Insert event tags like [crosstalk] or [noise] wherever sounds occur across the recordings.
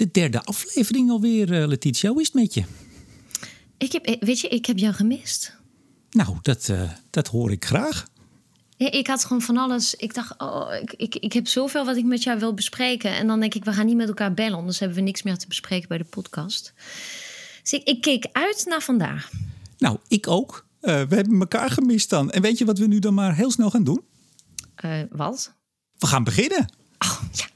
de derde aflevering alweer, uh, Letitia. Hoe is het met je? Ik heb, weet je, ik heb jou gemist. Nou, dat, uh, dat hoor ik graag. Ja, ik had gewoon van alles. Ik dacht, oh, ik, ik, ik heb zoveel wat ik met jou wil bespreken. En dan denk ik, we gaan niet met elkaar bellen, anders hebben we niks meer te bespreken bij de podcast. Dus ik, ik keek uit naar vandaag. Nou, ik ook. Uh, we hebben elkaar gemist dan. En weet je wat we nu dan maar heel snel gaan doen? Uh, wat? We gaan beginnen. Oh, ja.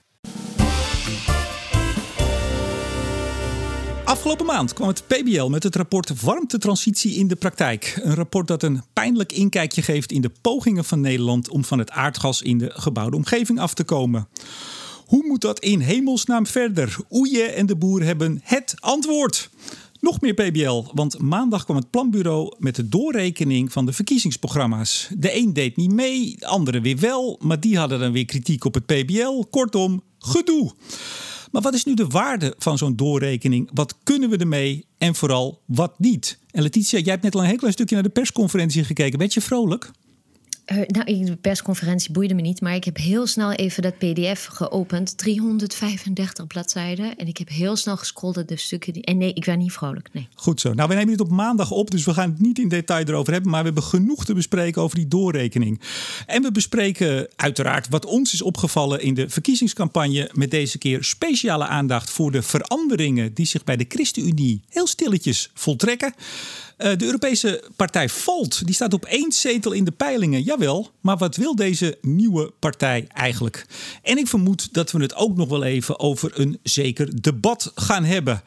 Afgelopen maand kwam het PBL met het rapport Warmtetransitie in de praktijk. Een rapport dat een pijnlijk inkijkje geeft in de pogingen van Nederland om van het aardgas in de gebouwde omgeving af te komen. Hoe moet dat in hemelsnaam verder? Oeje en de boer hebben het antwoord. Nog meer PBL, want maandag kwam het planbureau met de doorrekening van de verkiezingsprogramma's. De een deed niet mee, de andere weer wel, maar die hadden dan weer kritiek op het PBL. Kortom, gedoe. Maar wat is nu de waarde van zo'n doorrekening? Wat kunnen we ermee en vooral wat niet? En Letitia, jij hebt net al een heel klein stukje naar de persconferentie gekeken. Werd je vrolijk? Uh, nou, de persconferentie boeide me niet, maar ik heb heel snel even dat PDF geopend. 335 bladzijden. En ik heb heel snel gescrolld de stukken. Die... En nee, ik werd niet vrolijk. Nee. Goed zo. Nou, we nemen dit op maandag op, dus we gaan het niet in detail erover hebben. Maar we hebben genoeg te bespreken over die doorrekening. En we bespreken uiteraard wat ons is opgevallen in de verkiezingscampagne. Met deze keer speciale aandacht voor de veranderingen die zich bij de ChristenUnie heel stilletjes voltrekken. Uh, de Europese partij Volt die staat op één zetel in de peilingen. Jawel, maar wat wil deze nieuwe partij eigenlijk? En ik vermoed dat we het ook nog wel even over een zeker debat gaan hebben.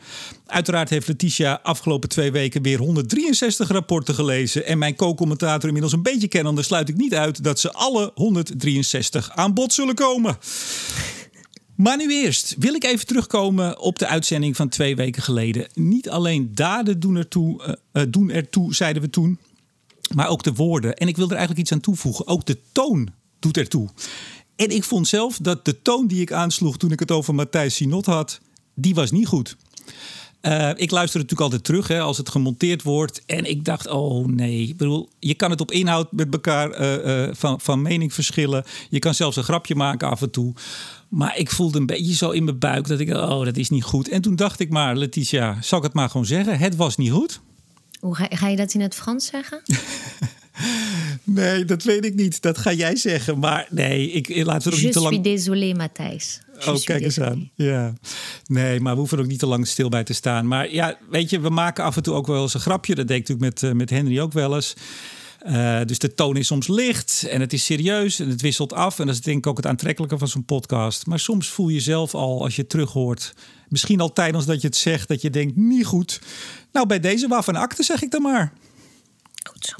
Uiteraard heeft Letitia afgelopen twee weken weer 163 rapporten gelezen. En mijn co-commentator inmiddels een beetje kennen. Dan sluit ik niet uit dat ze alle 163 aan bod zullen komen. Maar nu eerst wil ik even terugkomen op de uitzending van twee weken geleden. Niet alleen daden doen ertoe, uh, doen ertoe zeiden we toen, maar ook de woorden. En ik wil er eigenlijk iets aan toevoegen. Ook de toon doet ertoe. En ik vond zelf dat de toon die ik aansloeg toen ik het over Matthijs Sinot had, die was niet goed. Uh, ik luister natuurlijk altijd terug hè, als het gemonteerd wordt. En ik dacht, oh nee. Ik bedoel, je kan het op inhoud met elkaar uh, uh, van, van mening verschillen. Je kan zelfs een grapje maken af en toe. Maar ik voelde een beetje zo in mijn buik dat ik, oh, dat is niet goed. En toen dacht ik maar, Letitia, zal ik het maar gewoon zeggen? Het was niet goed. Hoe ga, ga je dat in het Frans zeggen? [laughs] nee, dat weet ik niet. Dat ga jij zeggen. Maar nee, ik laat het ook niet te lang. Je suis désolé, Matthijs. Oh, kijk eens aan. Ja. Nee, maar we hoeven er ook niet te lang stil bij te staan. Maar ja, weet je, we maken af en toe ook wel eens een grapje. Dat deed ik natuurlijk met, uh, met Henry ook wel eens. Uh, dus de toon is soms licht en het is serieus en het wisselt af. En dat is denk ik ook het aantrekkelijke van zo'n podcast. Maar soms voel je zelf al, als je het terughoort, misschien al tijdens dat je het zegt, dat je denkt, niet goed. Nou, bij deze waarvan akte zeg ik dan maar. Goed zo.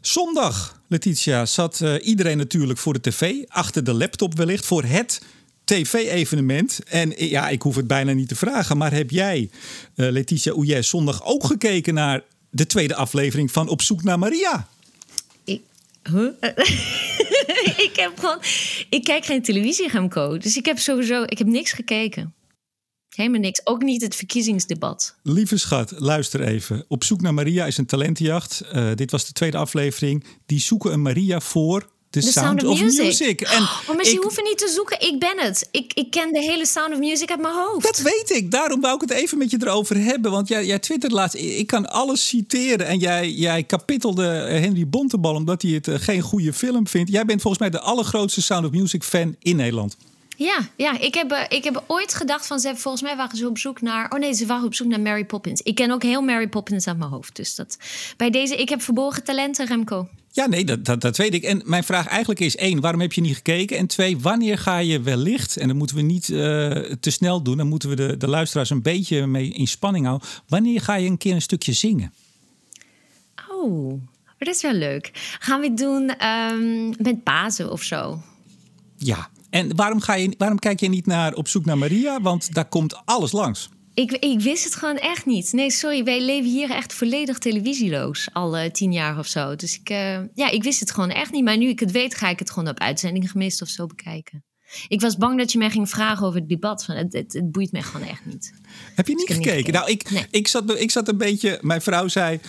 Zondag, Letitia, zat uh, iedereen natuurlijk voor de tv, achter de laptop wellicht, voor het tv-evenement. En ja, ik hoef het bijna niet te vragen, maar heb jij, uh, Letitia zondag ook gekeken naar de tweede aflevering van Op zoek naar Maria. Ik, huh? [laughs] ik heb gewoon. Ik kijk geen televisie, Remco. Dus ik heb sowieso. Ik heb niks gekeken. Helemaal niks. Ook niet het verkiezingsdebat. Lieve schat, luister even. Op zoek naar Maria is een talentenjacht. Uh, dit was de tweede aflevering. Die zoeken een Maria voor The, The Sound, Sound, of, Music. En oh, maar ze hoeven niet te zoeken. Ik ben het. Ik, ik ken de hele Sound of Music uit mijn hoofd. Dat weet ik. Daarom wou ik het even met je erover hebben. Want jij, jij twittert laatst. Ik kan alles citeren. En jij, jij kapittelde Henry Bontebal omdat hij het geen goede film vindt. Jij bent volgens mij de allergrootste Sound of Music fan in Nederland. Ja, ja ik, heb, ik heb ooit gedacht van ze volgens mij waren ze op zoek naar. Oh nee, ze waren op zoek naar Mary Poppins. Ik ken ook heel Mary Poppins aan mijn hoofd. Dus dat bij deze, ik heb verborgen talenten, Remco. Ja, nee, dat, dat, dat weet ik. En mijn vraag eigenlijk is één, waarom heb je niet gekeken? En twee, wanneer ga je wellicht, en dan moeten we niet uh, te snel doen, dan moeten we de, de luisteraars een beetje mee in spanning houden. Wanneer ga je een keer een stukje zingen? Oh, dat is wel leuk. Gaan we het doen um, met Pasen of zo? Ja, en waarom, ga je, waarom kijk je niet naar Op zoek naar Maria? Want daar komt alles langs. Ik, ik wist het gewoon echt niet. Nee, sorry, wij leven hier echt volledig televisieloos. Al uh, tien jaar of zo. Dus ik, uh, ja, ik wist het gewoon echt niet. Maar nu ik het weet, ga ik het gewoon op uitzendingen gemist of zo bekijken. Ik was bang dat je mij ging vragen over het debat. Van het, het, het boeit me gewoon echt niet. Heb je niet, dus gekeken? niet gekeken? Nou, ik, nee. ik, zat, ik zat een beetje... Mijn vrouw zei...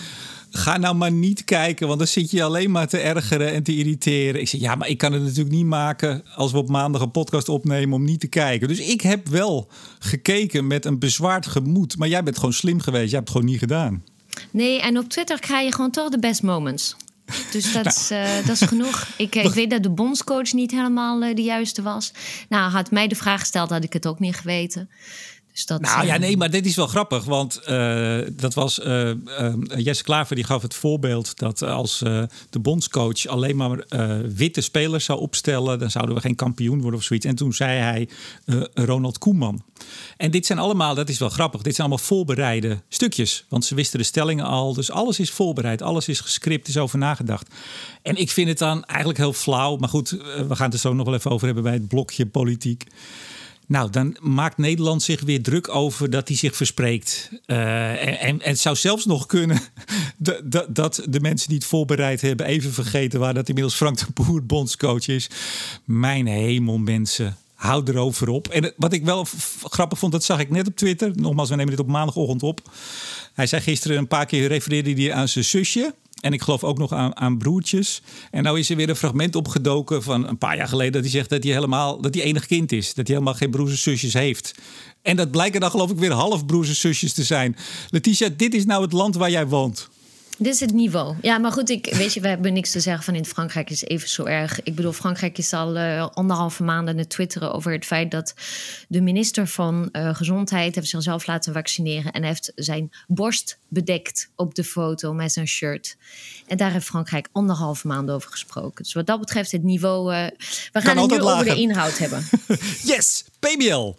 ga nou maar niet kijken, want dan zit je alleen maar te ergeren en te irriteren. Ik zeg, ja, maar ik kan het natuurlijk niet maken als we op maandag een podcast opnemen om niet te kijken. Dus ik heb wel gekeken met een bezwaard gemoed. Maar jij bent gewoon slim geweest, jij hebt het gewoon niet gedaan. Nee, en op Twitter krijg je gewoon toch de best moments. Dus [laughs] dat, is, uh, dat is genoeg. Ik, ik, weet dat de bondscoach niet helemaal uh, de juiste was. Nou, had mij de vraag gesteld, had ik het ook niet geweten. Dus dat, nou ja, nee, maar dit is wel grappig. Want uh, dat was uh, uh, Jesse Klaver die gaf het voorbeeld dat als de bondscoach alleen maar witte spelers zou opstellen, dan zouden we geen kampioen worden of zoiets. En toen zei hij Ronald Koeman. En dit zijn allemaal, dat is wel grappig, dit zijn allemaal voorbereide stukjes. Want ze wisten de stellingen al. Dus alles is voorbereid, alles is gescript, is over nagedacht. En ik vind het dan eigenlijk heel flauw. Maar goed, we gaan het er zo nog wel even over hebben bij het blokje politiek. Nou, dan maakt Nederland zich weer druk over dat hij zich verspreekt. Uh, en, en, het zou zelfs nog kunnen [laughs] dat de mensen die het voorbereid hebben even vergeten waar dat inmiddels Frank de Boer bondscoach is. Mijn hemel, mensen. Houd erover op. En wat ik wel grappig vond, dat zag ik net op Twitter. Nogmaals, we nemen dit op maandagochtend op. Hij zei gisteren een paar keer, refereerde hij aan zijn zusje. En ik geloof ook nog aan, aan broertjes. En nou is er weer een fragment opgedoken van een paar jaar geleden. Dat hij zegt dat hij helemaal dat hij enig kind is. Dat hij helemaal geen broers en zusjes heeft. En dat blijken dan geloof ik weer half broers en zusjes te zijn. Letitia, dit is nou het land waar jij woont. Dit is het niveau. Ja, maar goed, ik, weet je, we hebben niks te zeggen van in Frankrijk is even zo erg. Ik bedoel, Frankrijk is al uh, anderhalve maanden aan het twitteren over het feit dat de minister van uh, Gezondheid heeft zichzelf laten vaccineren en heeft zijn borst bedekt op de foto met zijn shirt. En daar heeft Frankrijk anderhalve maanden over gesproken. Dus wat dat betreft het niveau. Uh, we gaan het nu lager. over de inhoud hebben. [laughs] yes, PBL.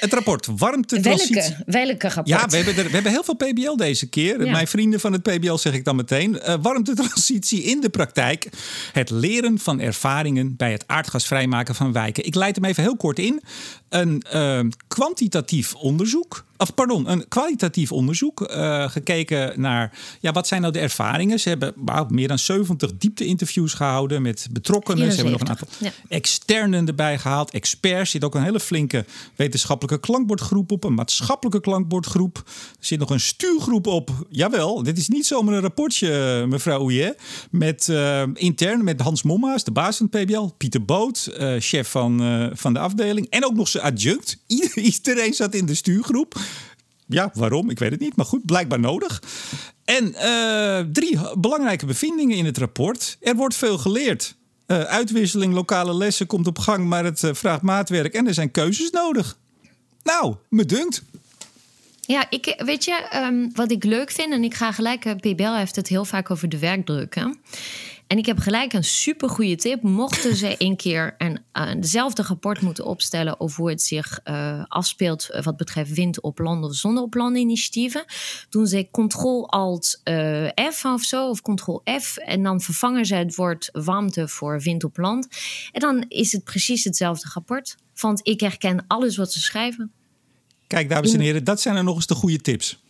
Het rapport warmtetransitie. Welke? Welke rapport? Ja, we hebben, er, we hebben heel veel PBL deze keer. Mijn vrienden van het PBL zeg ik dan meteen. Uh, warmtetransitie in de praktijk. Het leren van ervaringen bij het aardgasvrijmaken van wijken. Ik leid hem even heel kort in. Een uh, kwantitatief onderzoek of pardon, een kwalitatief onderzoek. Uh, gekeken naar ja, wat zijn nou de ervaringen. Ze hebben wow, meer dan 70 diepte-interviews gehouden met betrokkenen. Ze hebben nog een aantal ja. externen erbij gehaald. Experts. Er zit ook een hele flinke wetenschappelijke klankbordgroep op. Een maatschappelijke klankbordgroep. Er zit nog een stuurgroep op. Jawel, dit is niet zomaar een rapportje, mevrouw Ouillet. Met uh, intern met Hans Momma's, de baas van het PBL. Pieter Boot, uh, chef van, van de afdeling. En ook nog zijn adjunct. [laughs] Iedereen zat in de stuurgroep. Ja, waarom? Ik weet het niet. Maar goed, blijkbaar nodig. En uh, drie belangrijke bevindingen in het rapport. Er wordt veel geleerd. Uh, uitwisseling, lokale lessen komt op gang, maar het uh, vraagt maatwerk en er zijn keuzes nodig. Nou, me dunkt. Ja, ik, weet je, um, wat ik leuk vind, en ik ga gelijk, PBL heeft het heel vaak over de werkdruk. Hè? En ik heb gelijk een supergoeie tip. Mochten ze een keer een, uh, dezelfde rapport moeten opstellen over hoe het zich uh, afspeelt wat betreft wind op land of zonne initiatieven, doen ze Ctrl-Alt uh, F of zo, of Ctrl-F, en dan vervangen ze het woord warmte voor wind op land. En dan is het precies hetzelfde rapport. Want ik herken alles wat ze schrijven. Kijk, dames en heren, dat zijn er nog eens de goede tips.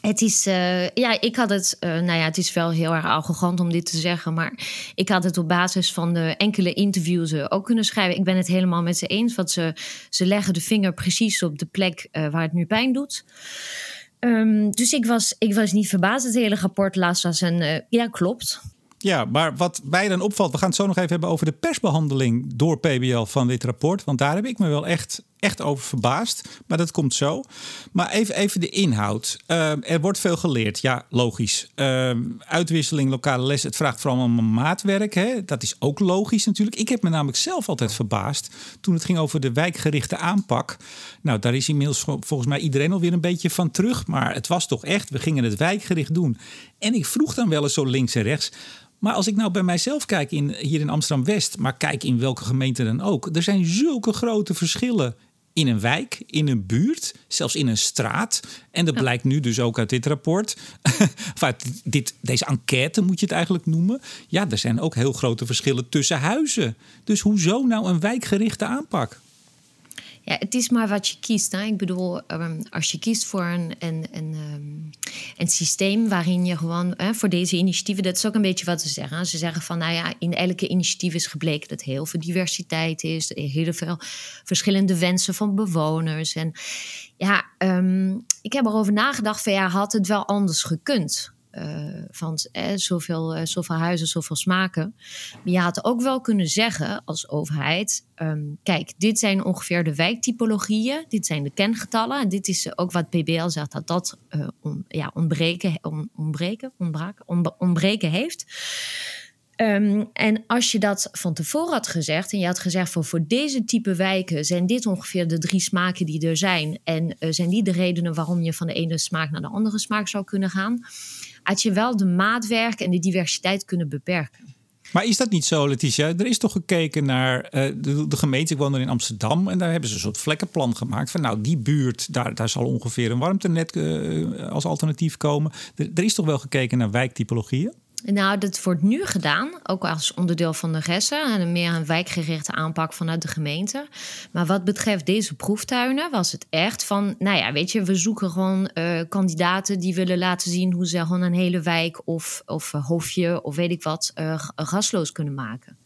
Het is, uh, ja, ik had het, uh, nou ja, het is wel heel erg arrogant om dit te zeggen, maar ik had het op basis van de enkele interviews ook kunnen schrijven. Ik ben het helemaal met ze eens, want ze, ze leggen de vinger precies op de plek waar het nu pijn doet. Um, dus ik was, ik was niet verbaasd. Het hele rapport laatst was een, ja, klopt. Ja, maar wat mij dan opvalt, we gaan het zo nog even hebben over de persbehandeling door PBL van dit rapport. Want daar heb ik me wel echt, echt over verbaasd. Maar dat komt zo. Maar even, even de inhoud. Uh, er wordt veel geleerd. Ja, logisch. Uh, uitwisseling, lokale les. Het vraagt vooral om maatwerk. Hè? Dat is ook logisch natuurlijk. Ik heb me namelijk zelf altijd verbaasd toen het ging over de wijkgerichte aanpak. Nou, daar is inmiddels volgens mij iedereen alweer een beetje van terug. Maar het was toch echt, we gingen het wijkgericht doen. En ik vroeg dan wel eens zo links en rechts. Maar als ik nou bij mijzelf kijk in, hier in Amsterdam-West, maar kijk in welke gemeente dan ook, er zijn zulke grote verschillen in een wijk, in een buurt, zelfs in een straat. En dat blijkt nu dus ook uit dit rapport. [laughs] uit dit, deze enquête moet je het eigenlijk noemen. Ja, er zijn ook heel grote verschillen tussen huizen. Dus hoezo nou een wijkgerichte aanpak? Ja, het is maar wat je kiest. Hè? Ik bedoel, um, als je kiest voor een, een, een, um, een systeem waarin je gewoon voor deze initiatieven, dat is ook een beetje wat ze zeggen. Ze zeggen van, nou ja, in elke initiatief is gebleken dat heel veel diversiteit is, heel veel verschillende wensen van bewoners. En ja, um, ik heb erover nagedacht van ja, had het wel anders gekund? Van eh, zoveel, zoveel huizen, zoveel smaken. Maar je had ook wel kunnen zeggen als overheid: ehm, kijk, dit zijn ongeveer de wijktypologieën, dit zijn de kengetallen. En dit is ook wat PBL zegt dat dat ja, ontbreken, ontbreken, ontbreken, ontbreken heeft. Ehm, en als je dat van tevoren had gezegd en je had gezegd voor, voor deze type wijken zijn dit ongeveer de drie smaken die er zijn en zijn die de redenen waarom je van de ene smaak naar de andere smaak zou kunnen gaan, had je wel de maatwerk en de diversiteit kunnen beperken. Maar is dat niet zo, Letitia? Er is toch gekeken naar uh, de, gemeente. Ik woon in Amsterdam en daar hebben ze een soort vlekkenplan gemaakt. Van nou, die buurt, daar, daar zal ongeveer een warmtenet uh, als alternatief komen. Er, er, is toch wel gekeken naar wijktypologieën? Nou, dat wordt nu gedaan, ook als onderdeel van de GESSA en meer een wijkgerichte aanpak vanuit de gemeente. Maar wat betreft deze proeftuinen was het echt van, nou ja, weet je, we zoeken gewoon uh, kandidaten die willen laten zien hoe ze gewoon een hele wijk of, of hofje of weet ik wat uh, gasloos kunnen maken.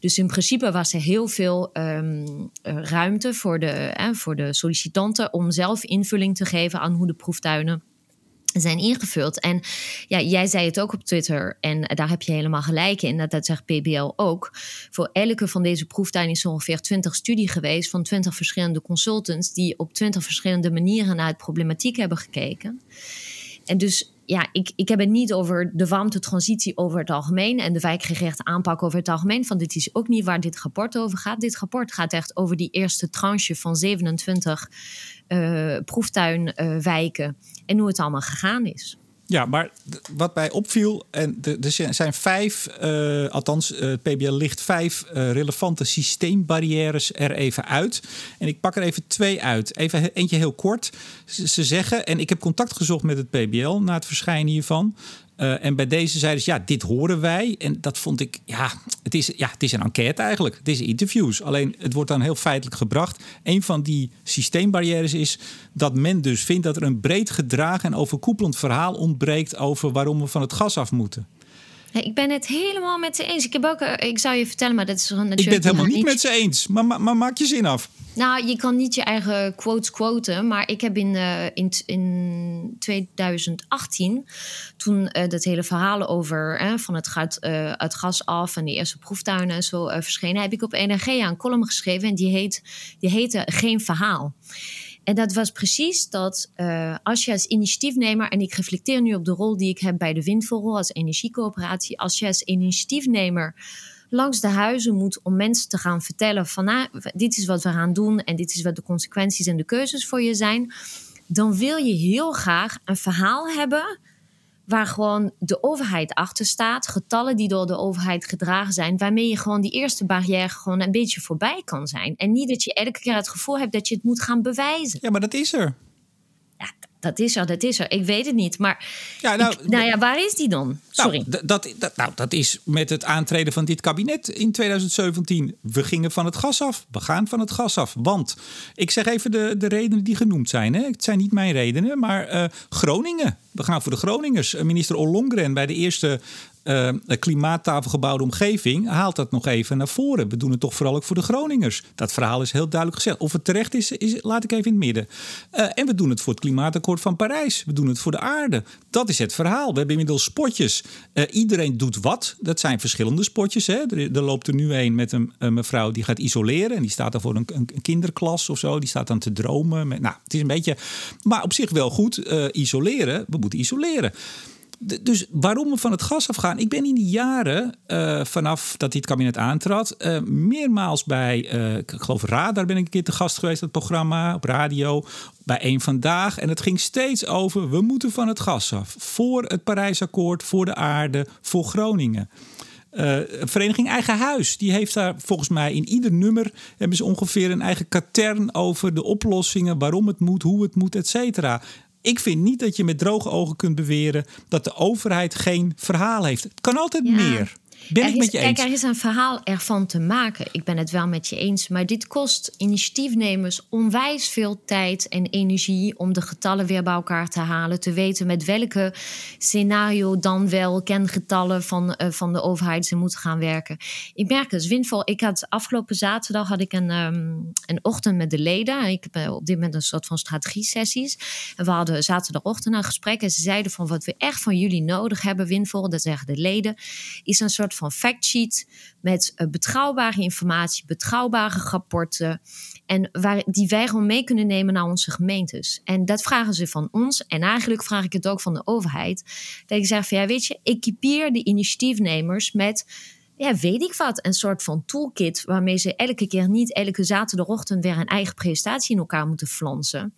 Dus in principe was er heel veel um, ruimte voor de, eh, voor de sollicitanten om zelf invulling te geven aan hoe de proeftuinen zijn ingevuld. En ja, jij zei het ook op Twitter en daar heb je helemaal gelijk in. Dat, dat zegt PBL ook. Voor elke van deze proeftuinen is ongeveer 20 studie geweest van 20 verschillende consultants die op 20 verschillende manieren naar het problematiek hebben gekeken. En dus ja, ik, ik heb het niet over de warmte-transitie over het algemeen en de wijkgerichte aanpak over het algemeen. Van dit is ook niet waar dit rapport over gaat. Dit rapport gaat echt over die eerste tranche van 27 uh, proeftuinwijken en hoe het allemaal gegaan is. Ja, maar wat mij opviel, en er zijn vijf, uh, althans, het PBL ligt vijf relevante systeembarrières er even uit. En ik pak er even twee uit. Even eentje heel kort. Ze zeggen, en ik heb contact gezocht met het PBL na het verschijnen hiervan. Uh, en bij deze zeiden ze, ja, dit horen wij. En dat vond ik, ja het, is, ja, het is een enquête eigenlijk. Het is interviews. Alleen het wordt dan heel feitelijk gebracht. Een van die systeembarrières is dat men dus vindt dat er een breed gedragen en overkoepelend verhaal ontbreekt over waarom we van het gas af moeten. ik ben het helemaal met ze eens. Ik, heb ook, eh, ik zou je vertellen, maar dat is een. Ik ben het helemaal niet met ze eens. Maar, maar, maar maak je zin af. Nou, je kan niet je eigen quotes quoten. Maar ik heb in, uh, in, in 2018, toen uh, dat hele verhaal over uh, van het gaat uit gas af en die eerste proeftuinen en zo verschenen, heb ik op NRG een column geschreven en die, heet, die heette Geen Verhaal. En dat was precies dat als je als initiatiefnemer, en ik reflecteer nu op de rol die ik heb bij de Windvogel als energiecoöperatie, als je als initiatiefnemer langs de huizen moet om mensen te gaan vertellen van nou, dit is wat we gaan doen en dit is wat de consequenties en de keuzes voor je zijn, dan wil je heel graag een verhaal hebben waar gewoon de overheid achter staat, getallen die door de overheid gedragen zijn, waarmee je gewoon die eerste barrière gewoon een beetje voorbij kan zijn. En niet dat je elke keer het gevoel hebt dat je het moet gaan bewijzen. Ja, maar dat is er. Ja, dat is er, dat is er. Ik weet het niet. Maar ja, nou, nou ja, waar is die dan? Nou, Sorry. Nou, dat, dat, nou, dat is met het aantreden van dit kabinet in 2017. We gingen van het gas af. We gaan van het gas af. Want, ik zeg even de, de redenen die genoemd zijn. Hè. Het zijn niet mijn redenen, maar uh, Groningen. We gaan voor de Groningers. Eh, minister Ollongren bij de eerste uh, klimaattafelgebouwde omgeving haalt dat nog even naar voren. We doen het toch vooral ook voor de Groningers. Dat verhaal is heel duidelijk gezegd. Of het terecht is, is laat ik even in het midden. Uh, en we doen het voor het klimaatakkoord van Parijs. We doen het voor de aarde. Dat is het verhaal. We hebben inmiddels spotjes. Uh, iedereen doet wat. Dat zijn verschillende spotjes. Hè. Er, loopt er nu een met een, een, mevrouw die gaat isoleren. En die staat daar voor een, een, kinderklas of zo. Die staat dan te dromen. Nou, het is een beetje... Maar op zich wel goed. isoleren. We moeten isoleren dus waarom we van het gas afgaan? Ik ben in die jaren, uh, vanaf dat dit kabinet aantrad, uh, meermaals bij, uh, ik geloof Radar ben ik een keer te gast geweest, het programma op radio, bij één Vandaag. En het ging steeds over, we moeten van het gas af. Voor het Parijsakkoord, voor de aarde, voor Groningen. Uh, Vereniging Eigen Huis, die heeft daar volgens mij in ieder nummer hebben ze ongeveer een eigen katern over de oplossingen, waarom het moet, hoe het moet, et cetera. Ik vind niet dat je met droge ogen kunt beweren dat de overheid geen verhaal heeft. Het kan altijd meer. Ben er ik is, met je eens? Kijk, er is een verhaal ervan te maken. Ik ben het wel met je eens. Maar dit kost initiatiefnemers onwijs veel tijd en energie om de getallen weer bij elkaar te halen. Te weten met welke scenario dan wel kengetallen van, uh, van de overheid ze moeten gaan werken. Ik merk het, windvol. Ik had afgelopen zaterdag had ik een, um, een ochtend met de leden. Ik heb op dit moment een soort van strategie-sessies. En we hadden zaterdagochtend een gesprek. En ze zeiden van wat we echt van jullie nodig hebben, windvol, dat zeggen de leden, is een soort van factsheet met uh, betrouwbare informatie, betrouwbare rapporten. En waar, die wij gewoon mee kunnen nemen naar onze gemeentes. En dat vragen ze van ons. En eigenlijk vraag ik het ook van de overheid. Dat ik zeg van ja, weet je, equipeer de initiatiefnemers met ja, weet ik wat, een soort van toolkit waarmee ze elke keer niet elke zaterdagochtend weer een eigen presentatie in elkaar moeten flansen.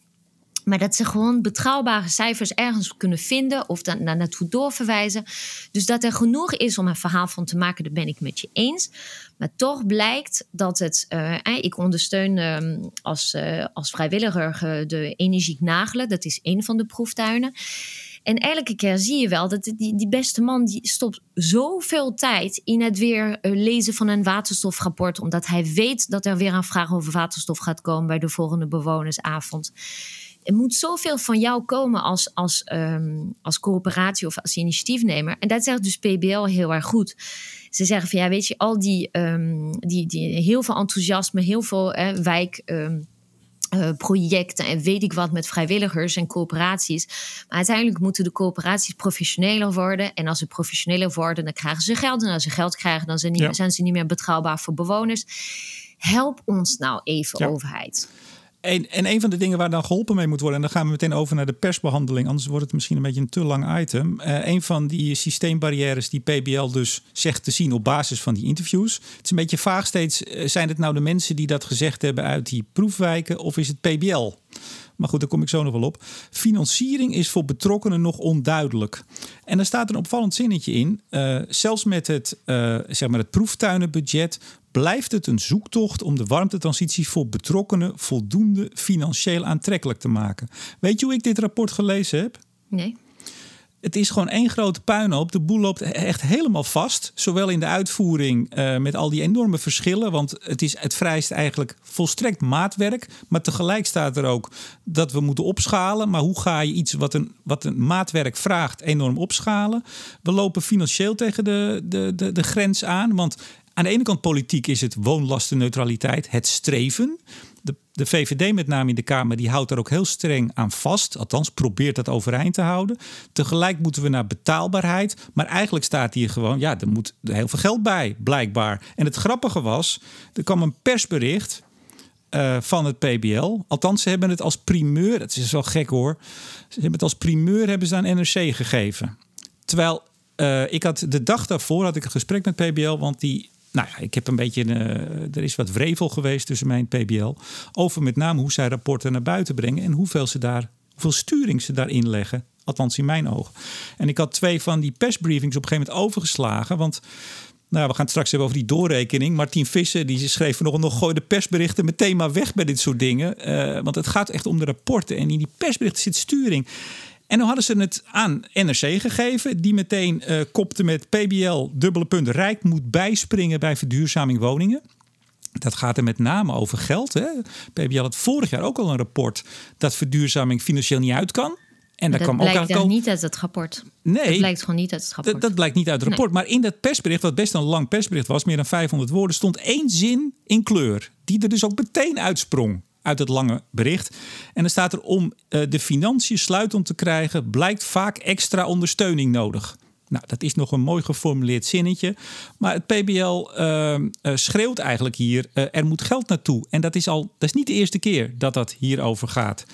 Maar dat ze gewoon betrouwbare cijfers ergens kunnen vinden of daar na naartoe doorverwijzen. Dus dat er genoeg is om een verhaal van te maken, dat ben ik met je eens. Maar toch blijkt dat het. Uh, ik ondersteun uh, als, uh, als vrijwilliger de energiek nagelen. Dat is een van de proeftuinen. En elke keer zie je wel dat die, die beste man die stopt zoveel tijd in het weer lezen van een waterstofrapport. Omdat hij weet dat er weer een vraag over waterstof gaat komen bij de volgende bewonersavond. Er moet zoveel van jou komen als, als, um, als coöperatie of als initiatiefnemer. En dat zegt dus PBL heel erg goed. Ze zeggen van ja, weet je, al die, um, die, die heel veel enthousiasme, heel veel eh, wijk. Um, uh, projecten en weet ik wat met vrijwilligers en coöperaties. Maar uiteindelijk moeten de coöperaties professioneler worden. En als ze professioneler worden, dan krijgen ze geld. En als ze geld krijgen, dan zijn, niet, ja. zijn ze niet meer betrouwbaar voor bewoners. Help ons nou even, ja. overheid. En, en een van de dingen waar dan geholpen mee moet worden, en dan gaan we meteen over naar de persbehandeling, anders wordt het misschien een beetje een te lang item. Uh, een van die systeembarrières die PBL dus zegt te zien op basis van die interviews. Het is een beetje vaag steeds, uh, zijn het nou de mensen die dat gezegd hebben uit die proefwijken of is het PBL? Maar goed, daar kom ik zo nog wel op. Financiering is voor betrokkenen nog onduidelijk. En er staat een opvallend zinnetje in. Uh, zelfs met het, zeg maar het proeftuinenbudget blijft het een zoektocht om de warmtetransitie voor betrokkenen voldoende financieel aantrekkelijk te maken. Weet je hoe ik dit rapport gelezen heb? Nee. Het is gewoon één grote puinhoop. De boel loopt echt helemaal vast. Zowel in de uitvoering uh, met al die enorme verschillen. Want het, is, het vereist eigenlijk volstrekt maatwerk. Maar tegelijk staat er ook dat we moeten opschalen. Maar hoe ga je iets wat een, wat een maatwerk vraagt enorm opschalen? We lopen financieel tegen de, de, de, de grens aan. Want aan de ene kant politiek is het woonlastenneutraliteit, het streven. De, de, VVD met name in de Kamer, die houdt daar ook heel streng aan vast. Althans, probeert dat overeind te houden. Tegelijk moeten we naar betaalbaarheid. Maar eigenlijk staat hier gewoon, ja, er moet heel veel geld bij, blijkbaar. En het grappige was, er kwam een persbericht uh, van het PBL. Althans, ze hebben het als primeur, dat is wel gek hoor. Ze hebben het als primeur hebben ze aan NRC gegeven. Terwijl uh, ik had de dag daarvoor had ik een gesprek met PBL, want die nou ja, ik heb een beetje. Uh, er is wat wrevel geweest tussen mij en PBL. Over met name hoe zij rapporten naar buiten brengen. En hoeveel, ze daar, hoeveel sturing ze daarin leggen. Althans in mijn ogen. En ik had twee van die persbriefings op een gegeven moment overgeslagen. Want nou, we gaan het straks hebben over die doorrekening. Martien Visser die schreef nog, nog gooi de persberichten meteen maar weg bij dit soort dingen. Uh, want het gaat echt om de rapporten. En in die persberichten zit sturing. En dan hadden ze het aan NRC gegeven, die meteen uh, kopte met PBL, dubbele punt, Rijk moet bijspringen bij verduurzaming woningen. Dat gaat er met name over geld. Hè. PBL had vorig jaar ook al een rapport dat verduurzaming financieel niet uit kan. En dat kwam blijkt ook al... niet uit het rapport. Nee, dat blijkt gewoon niet uit het rapport. Dat, blijkt niet uit het rapport. Nee. Maar in dat persbericht, wat best een lang persbericht was, meer dan 500 woorden, stond één zin in kleur. Die er dus ook meteen uitsprong uit het lange bericht. En dan staat er om uh, de financiën sluitend te krijgen, blijkt vaak extra ondersteuning nodig. Nou, dat is nog een mooi geformuleerd zinnetje. Maar het PBL uh, uh, schreeuwt eigenlijk hier: er moet geld naartoe. En dat is al, dat is niet de eerste keer dat dat hierover gaat.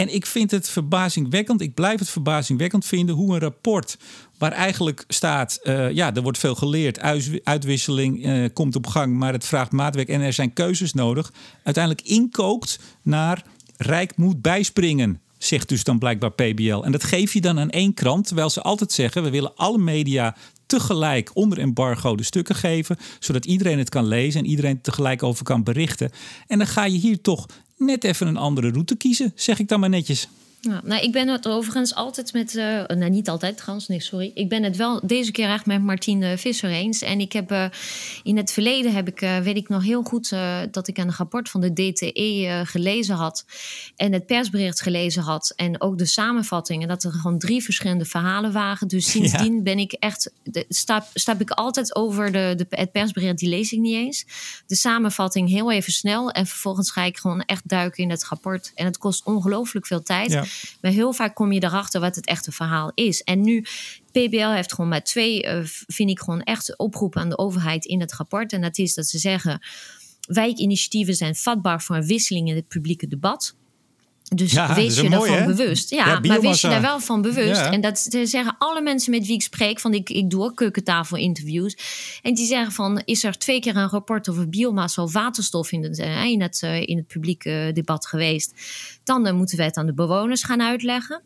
En ik vind het verbazingwekkend, ik blijf het verbazingwekkend vinden hoe een rapport waar eigenlijk staat, uh, ja, er wordt veel geleerd, uitwisseling uh, komt op gang, maar het vraagt maatwerk en er zijn keuzes nodig, uiteindelijk inkookt naar Rijk moet bijspringen. Zegt dus dan blijkbaar PBL. En dat geef je dan aan één krant, terwijl ze altijd zeggen: we willen alle media tegelijk onder embargo de stukken geven, zodat iedereen het kan lezen en iedereen tegelijk over kan berichten. En dan ga je hier toch net even een andere route kiezen, zeg ik dan maar netjes. Ja, nou, ik ben het overigens altijd met. Uh, nou, niet altijd trouwens, nee, sorry. Ik ben het wel deze keer echt met Martine Visser eens. En ik heb uh, in het verleden heb ik, uh, weet ik nog heel goed, dat ik een rapport van de DTE gelezen had. En het persbericht gelezen had. En ook de samenvattingen. Dat er gewoon drie verschillende verhalen waren. Dus [laughs] sindsdien ja. ben ik echt. De, stap, stap ik altijd over de, de, het persbericht, die lees ik niet eens. De samenvatting heel even snel. En vervolgens ga ik gewoon echt duiken in het rapport. En het kost ongelooflijk veel tijd. Ja. Maar heel vaak kom je erachter wat het echte verhaal is. En nu, PBL heeft gewoon maar twee, uh, vind ik gewoon echt oproepen aan de overheid in het rapport. En dat is dat ze zeggen, wijkinitiatieven zijn vatbaar voor een wisseling in het publieke debat. Dus ja, wees je mooi, daarvan bewust. Ja, Ja, maar wees je daar wel van bewust. Ja. En dat zeggen alle mensen met wie ik spreek. Van ik, ik doe ook keukentafelinterviews. En die zeggen van, is er twee keer een rapport over biomassa of waterstof in het, eh, in het, eh, in het publieke debat geweest. Dan eh, moeten we het aan de bewoners gaan uitleggen.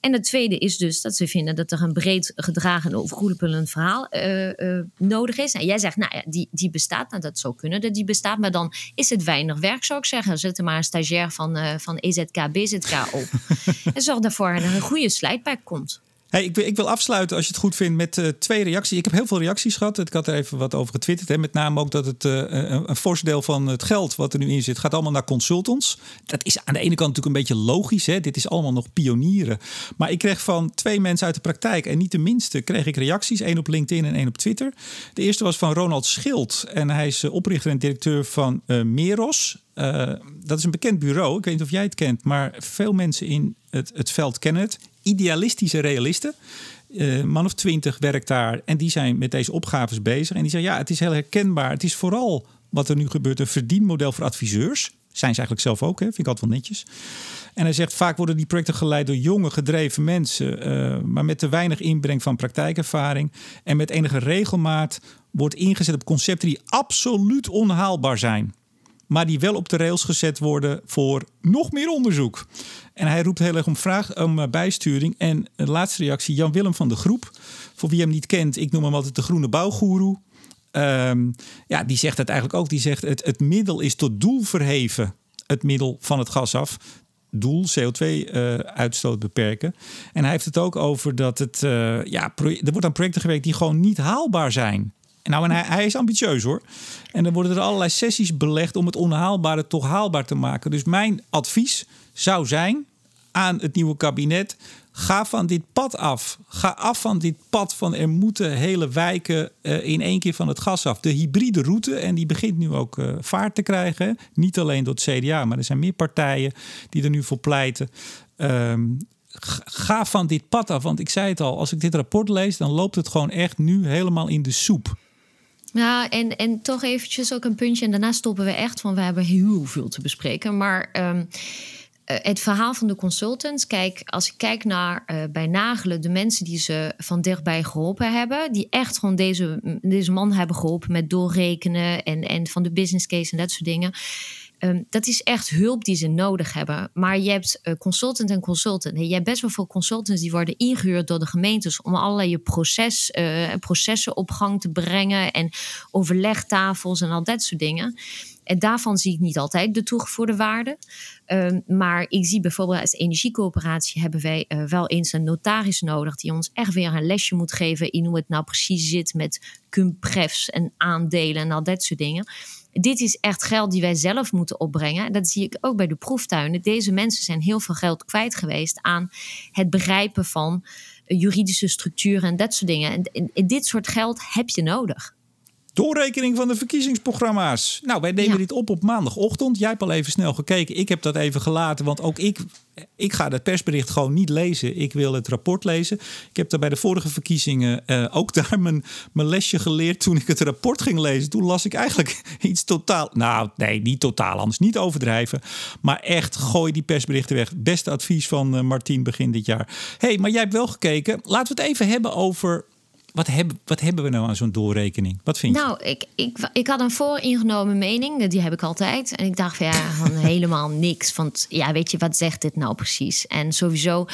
En het tweede is dus dat ze vinden dat er een breed gedragen en overkoepelend verhaal eh, eh, nodig is. En jij zegt, nou ja, die, die bestaat. Nou, dat zou kunnen dat die bestaat. Maar dan is het weinig werk, zou ik zeggen. Zet er maar een stagiair van, eh, van EZK, BZK op. [laughs] en zorg ervoor dat er een goede slideback komt. Hey, ik, ik wil afsluiten, als je het goed vindt, met eh, twee reacties. Ik heb heel veel reacties gehad. Ik had er even wat over getwitterd. Hè. Met name ook dat het eh, een, een fors deel van het geld wat er nu in zit, gaat allemaal naar consultants. Dat is aan de ene kant natuurlijk een beetje logisch. Hè. Dit is allemaal nog pionieren. Maar ik kreeg van twee mensen uit de praktijk, en niet de minste, kreeg ik reacties. één op LinkedIn en één op Twitter. De eerste was van Ronald Schild. En hij is eh, oprichter en directeur van eh, Meros. Eh, dat is een bekend bureau. Ik weet niet of jij het kent, maar veel mensen in het, het veld kennen het. Idealistische realisten. Eh, man of twintig werkt daar en die zijn met deze opgaves bezig. En die zeggen, ja, het is heel herkenbaar. Het is vooral wat er nu gebeurt, een verdienmodel voor adviseurs. Zijn ze eigenlijk zelf ook, hè? vind ik altijd wel netjes. En hij zegt, vaak worden die projecten geleid door jonge, gedreven mensen... eh, maar met te weinig inbreng van praktijkervaring. En met enige regelmaat wordt ingezet op concepten die absoluut onhaalbaar zijn maar die wel op de rails gezet worden voor nog meer onderzoek. En hij roept heel erg om, vraag, om eh, bijsturing. En een laatste reactie, Jan Willem van de Groep. Voor wie hem niet kent, ik noem hem altijd de groene bouwgoeroe. Ehm, ja, die zegt het eigenlijk ook. Die zegt het, middel is tot doel verheven. Het middel van het gas af. Doel CO2-uitstoot beperken. En hij heeft het ook over dat het. eh, ja, er wordt aan projecten gewerkt die gewoon niet haalbaar zijn. Nou, en hij, is ambitieus hoor. En dan worden er allerlei sessies belegd om het onhaalbare toch haalbaar te maken. Dus mijn advies zou zijn aan het nieuwe kabinet. Ga van dit pad af. Ga af van dit pad van er moeten hele wijken eh, in één keer van het gas af. De hybride route, en die begint nu ook eh, vaart te krijgen. Niet alleen door het CDA, maar er zijn meer partijen die er nu voor pleiten. Ehm, ga van dit pad af. Want ik zei het al, als ik dit rapport lees, dan loopt het gewoon echt nu helemaal in de soep. Ja, en, en toch eventjes ook een puntje. En daarna stoppen we echt, want we hebben heel veel te bespreken. Maar ehm, eh, het verhaal van de consultants. Kijk, als ik kijk naar eh, bij Nagelen, de mensen die ze van dichtbij geholpen hebben. Die echt gewoon deze, deze man hebben geholpen met doorrekenen en, en van de business case en dat soort dingen. Ehm, dat is echt hulp die ze nodig hebben. Maar je hebt eh, consultant en consultant. Je hebt best wel veel consultants die worden ingehuurd door de gemeentes om allerlei proces, eh, processen op gang te brengen en overlegtafels en al dat soort dingen. En daarvan zie ik niet altijd de toegevoegde waarde. Ehm, maar ik zie bijvoorbeeld als energiecoöperatie hebben wij eh, wel eens een notaris nodig die ons echt weer een lesje moet geven in hoe het nou precies zit met cumprefs en aandelen en al dat soort dingen. Dit is echt geld die wij zelf moeten opbrengen. Dat zie ik ook bij de proeftuinen. Deze mensen zijn heel veel geld kwijt geweest aan het begrijpen van eh, juridische structuren en dat soort dingen. En, en- en dit soort geld heb je nodig. Doorrekening van de verkiezingsprogramma's. Nou, wij nemen Ja. dit op op maandagochtend. Jij hebt al even snel gekeken. Ik heb dat even gelaten, want ook ik, ik ga het persbericht gewoon niet lezen. Ik wil het rapport lezen. Ik heb daar bij de vorige verkiezingen eh, ook [laughs] daar mijn, mijn lesje geleerd toen ik het rapport ging lezen. Toen las ik eigenlijk [laughs] iets totaal, nou nee, niet totaal anders, niet overdrijven. Maar echt, gooi die persberichten weg. Beste advies van eh, Martien begin dit jaar. hey, maar jij hebt wel gekeken. Laten we het even hebben over wat, hebben, wat hebben we nou aan zo'n doorrekening? Wat vind je? Nou, ik, ik, ik had een vooringenomen mening, die heb ik altijd. En ik dacht van ja, van [laughs] helemaal niks. Want ja, weet je, wat zegt dit nou precies? En sowieso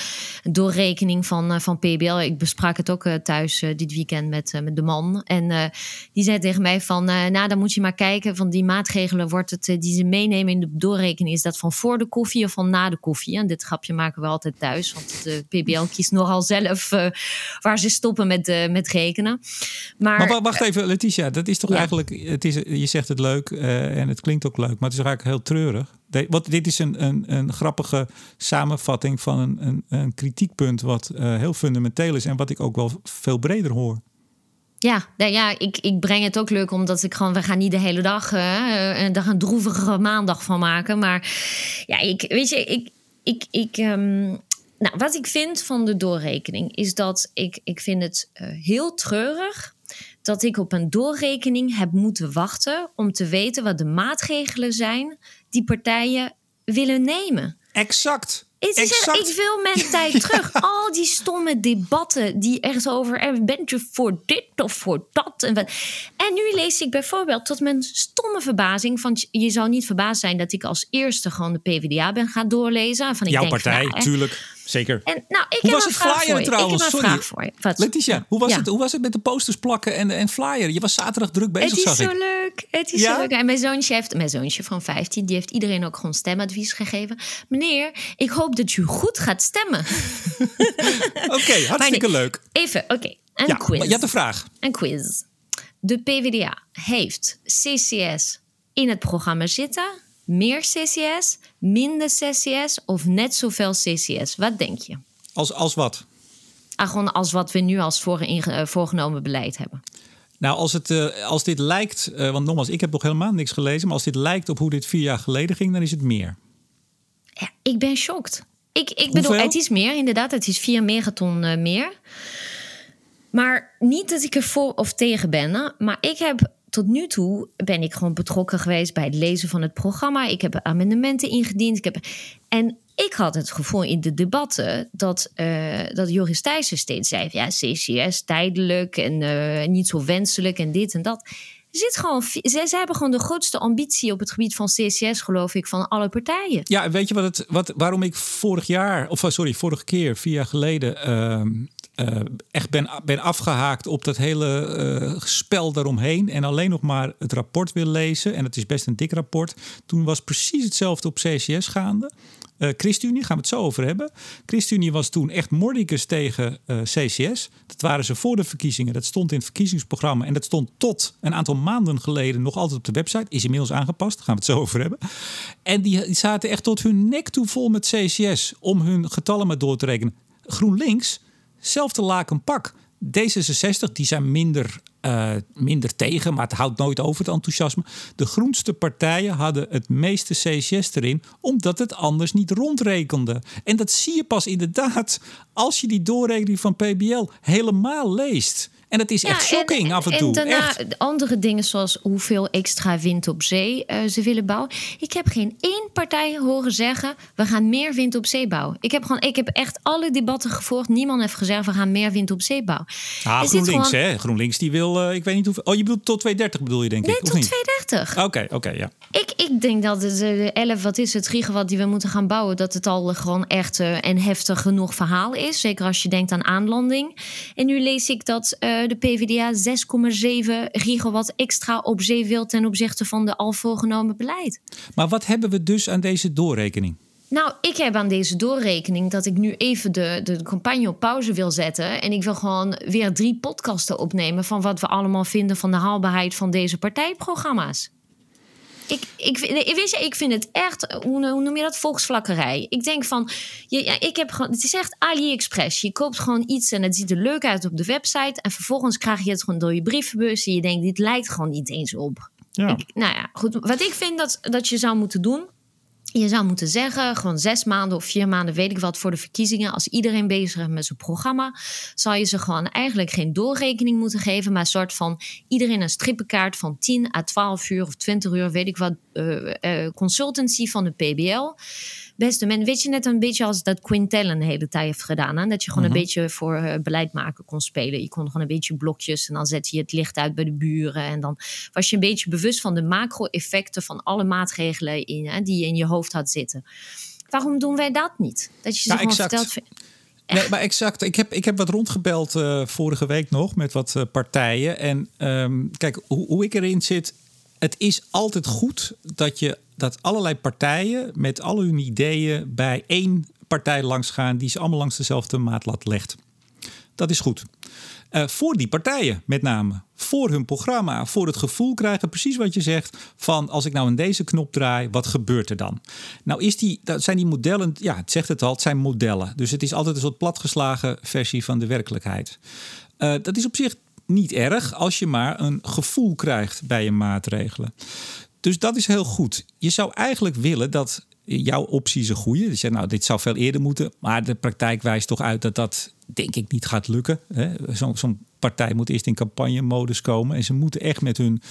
een doorrekening van, van PBL. Ik besprak het ook thuis dit weekend met, met de man. En die zei tegen mij van, nou dan moet je maar kijken. Van die maatregelen wordt het, die ze meenemen in de doorrekening. Is dat van voor de koffie of van na de koffie? En dit grapje maken we altijd thuis. Want de PBL kiest nogal zelf waar ze stoppen met, met Maar, maar wacht even, Letitia, dat is toch eigenlijk, het is, je zegt het leuk uh, en het klinkt ook leuk, maar het is eigenlijk heel treurig. De, want dit is een, een, een grappige samenvatting van een, een, een kritiekpunt wat uh, heel fundamenteel is en wat ik ook wel veel breder hoor. Ja, nou ja ik, ik breng het ook leuk omdat ik gewoon, we gaan niet de hele dag uh, er een droevige maandag van maken. Maar ja, ik weet je, ik, ik, ik, um, nou, wat ik vind van de doorrekening is dat ik, ik vind het uh, heel treurig dat ik op een doorrekening heb moeten wachten om te weten wat de maatregelen zijn die partijen willen nemen. Exact. Ik wil mijn [laughs] tijd terug. Al die stomme debatten die ergens over... En bent je voor dit of voor dat? En, en nu lees ik bijvoorbeeld tot mijn stomme verbazing... van je zou niet verbaasd zijn dat ik als eerste gewoon de PvdA ben gaan doorlezen. Van, ik Jouw denk, partij, nou, tuurlijk. Zeker. En, nou, ik hoe heb was een het vraag flyer trouwens? Ik heb een Sorry. vraag voor je. Wat? Letitia, hoe was, Ja. het, hoe was het met de posters plakken en, en flyer? Je was zaterdag druk bezig, Het is zag zo ik. leuk. Het is Ja? zo leuk. En mijn zoontje, heeft, mijn zoontje van 15, die heeft iedereen ook gewoon stemadvies gegeven. Meneer, ik hoop dat u goed gaat stemmen. [laughs] Oké, hartstikke nee. leuk. Even, oké. Een Ja, quiz. je had een vraag. Een quiz. De PvdA heeft CCS in het programma zitten. Meer CCS, minder CCS of net zoveel CCS? Wat denk je? Als, als wat? Ah, gewoon als wat we nu als voor, eh, voorgenomen beleid hebben. Nou, als, het, eh, als dit lijkt, eh, want nogmaals, ik heb nog helemaal niks gelezen, maar als dit lijkt op hoe dit vier jaar geleden ging, dan is het meer. Ja, ik ben shocked. Ik, ik bedoel, het is meer inderdaad. Het is vier megaton meer. Maar niet dat ik er voor of tegen ben. hè, Maar ik heb tot nu toe ben ik gewoon betrokken geweest bij het lezen van het programma. Ik heb amendementen ingediend. Ik heb, en ik had het gevoel in de debatten dat, eh, dat Joris Thijssen steeds zei: ja, CCS tijdelijk en eh, niet zo wenselijk en dit en dat. Zit gewoon, ze hebben gewoon de grootste ambitie op het gebied van CCS, geloof ik, van alle partijen. Ja, weet je wat het, wat, waarom ik vorig jaar, of sorry, vorige keer, vier jaar geleden, ehm, eh, echt ben, ben afgehaakt op dat hele eh, spel daaromheen en alleen nog maar het rapport wil lezen. En het is best een dik rapport. Toen was precies hetzelfde op CCS gaande. ChristenUnie, gaan we het zo over hebben. ChristenUnie was toen echt mordicus tegen CCS. Dat waren ze voor de verkiezingen. Dat stond in het verkiezingsprogramma. En dat stond tot een aantal maanden geleden nog altijd op de website. Is inmiddels aangepast, gaan we het zo over hebben. En die, die zaten echt tot hun nek toe vol met CCS om hun getallen maar door te rekenen. GroenLinks, zelfde laken pak. D66, die zijn minder, eh, minder tegen, maar het houdt nooit over het enthousiasme. De groenste partijen hadden het meeste CCS erin, omdat het anders niet rondrekende. En dat zie je pas inderdaad als je die doorrekening van PBL helemaal leest. En het is echt shocking af en toe. En daarna echt. andere dingen zoals hoeveel extra wind op zee eh, ze willen bouwen. Ik heb geen één partij horen zeggen, we gaan meer wind op zee bouwen. Ik heb, gewoon, ik heb echt alle debatten gevolgd. Niemand heeft gezegd, we gaan meer wind op zee bouwen. Ah, GroenLinks, gewoon- hè? GroenLinks die wil, eh, ik weet niet hoeveel. Oh, je bedoelt tot 230 bedoel je, denk Nee, ik? of tot niet? 230. Oké, oké, ja. Ik, ik denk dat eh, de 11, wat is het, gigawatt die we moeten gaan bouwen, dat het al gewoon echt eh, en heftig genoeg verhaal is. Zeker als je denkt aan aanlanding. En nu lees ik dat de PvdA 6,7 gigawatt extra op zee wil ten opzichte van de al voorgenomen beleid. Maar wat hebben we dus aan deze doorrekening? Nou, ik heb aan deze doorrekening dat ik nu even de, de campagne op pauze wil zetten. En ik wil gewoon weer drie podcasten opnemen van wat we allemaal vinden van de haalbaarheid van deze partijprogramma's. Ik, ik, weet je, ik vind het echt, hoe, hoe noem je dat, volksvlakkerij. Ik denk van, je, ja, ik heb gewoon, het is echt AliExpress. Je koopt gewoon iets en het ziet er leuk uit op de website. En vervolgens krijg je het gewoon door je brievenbus. En je denkt, dit lijkt gewoon niet eens op. Ja. Ik, nou ja, goed. Wat ik vind dat, dat je zou moeten doen. Je zou moeten zeggen, gewoon zes maanden of vier maanden, weet ik wat, voor de verkiezingen. Als iedereen bezig is met zijn programma, zal je ze gewoon eigenlijk geen doorrekening moeten geven. Maar een soort van iedereen een strippenkaart van 10 à 12 uur of 20 uur, weet ik wat, eh, eh, consultancy van de PBL. Beste men. Weet je, net een beetje als dat Quintel een hele tijd heeft gedaan. Hè? Dat je gewoon een Mhm. beetje voor uh, beleid maken kon spelen. Je kon gewoon een beetje blokjes en dan zette je het licht uit bij de buren. En dan was je een beetje bewust van de macro-effecten van alle maatregelen in, hè, die je in je hoofd had zitten. Waarom doen wij dat niet? Dat je ze Nou, gewoon exact. vertelt. Nee, maar exact. Ik heb, ik heb wat rondgebeld uh, vorige week nog met wat uh, partijen. En um, kijk, hoe, hoe ik erin zit. Het is altijd goed dat je dat allerlei partijen met al hun ideeën bij één partij langs gaan die ze allemaal langs dezelfde maatlat legt. Dat is goed. Uh, voor die partijen met name. Voor hun programma. Voor het gevoel krijgen, precies wat je zegt. Van als ik nou in deze knop draai, wat gebeurt er dan? Nou is die, dat zijn die modellen, ja het zegt het al, het zijn modellen. Dus het is altijd een soort platgeslagen versie van de werkelijkheid. Uh, dat is op zich niet erg als je maar een gevoel krijgt bij je maatregelen. Dus dat is heel goed. Je zou eigenlijk willen dat jouw optie is een goede. Zegt, nou, dit zou veel eerder moeten. Maar de praktijk wijst toch uit dat dat denk ik niet gaat lukken. Zo'n zo partij moet eerst in campagnemodus komen. En ze moeten echt met hun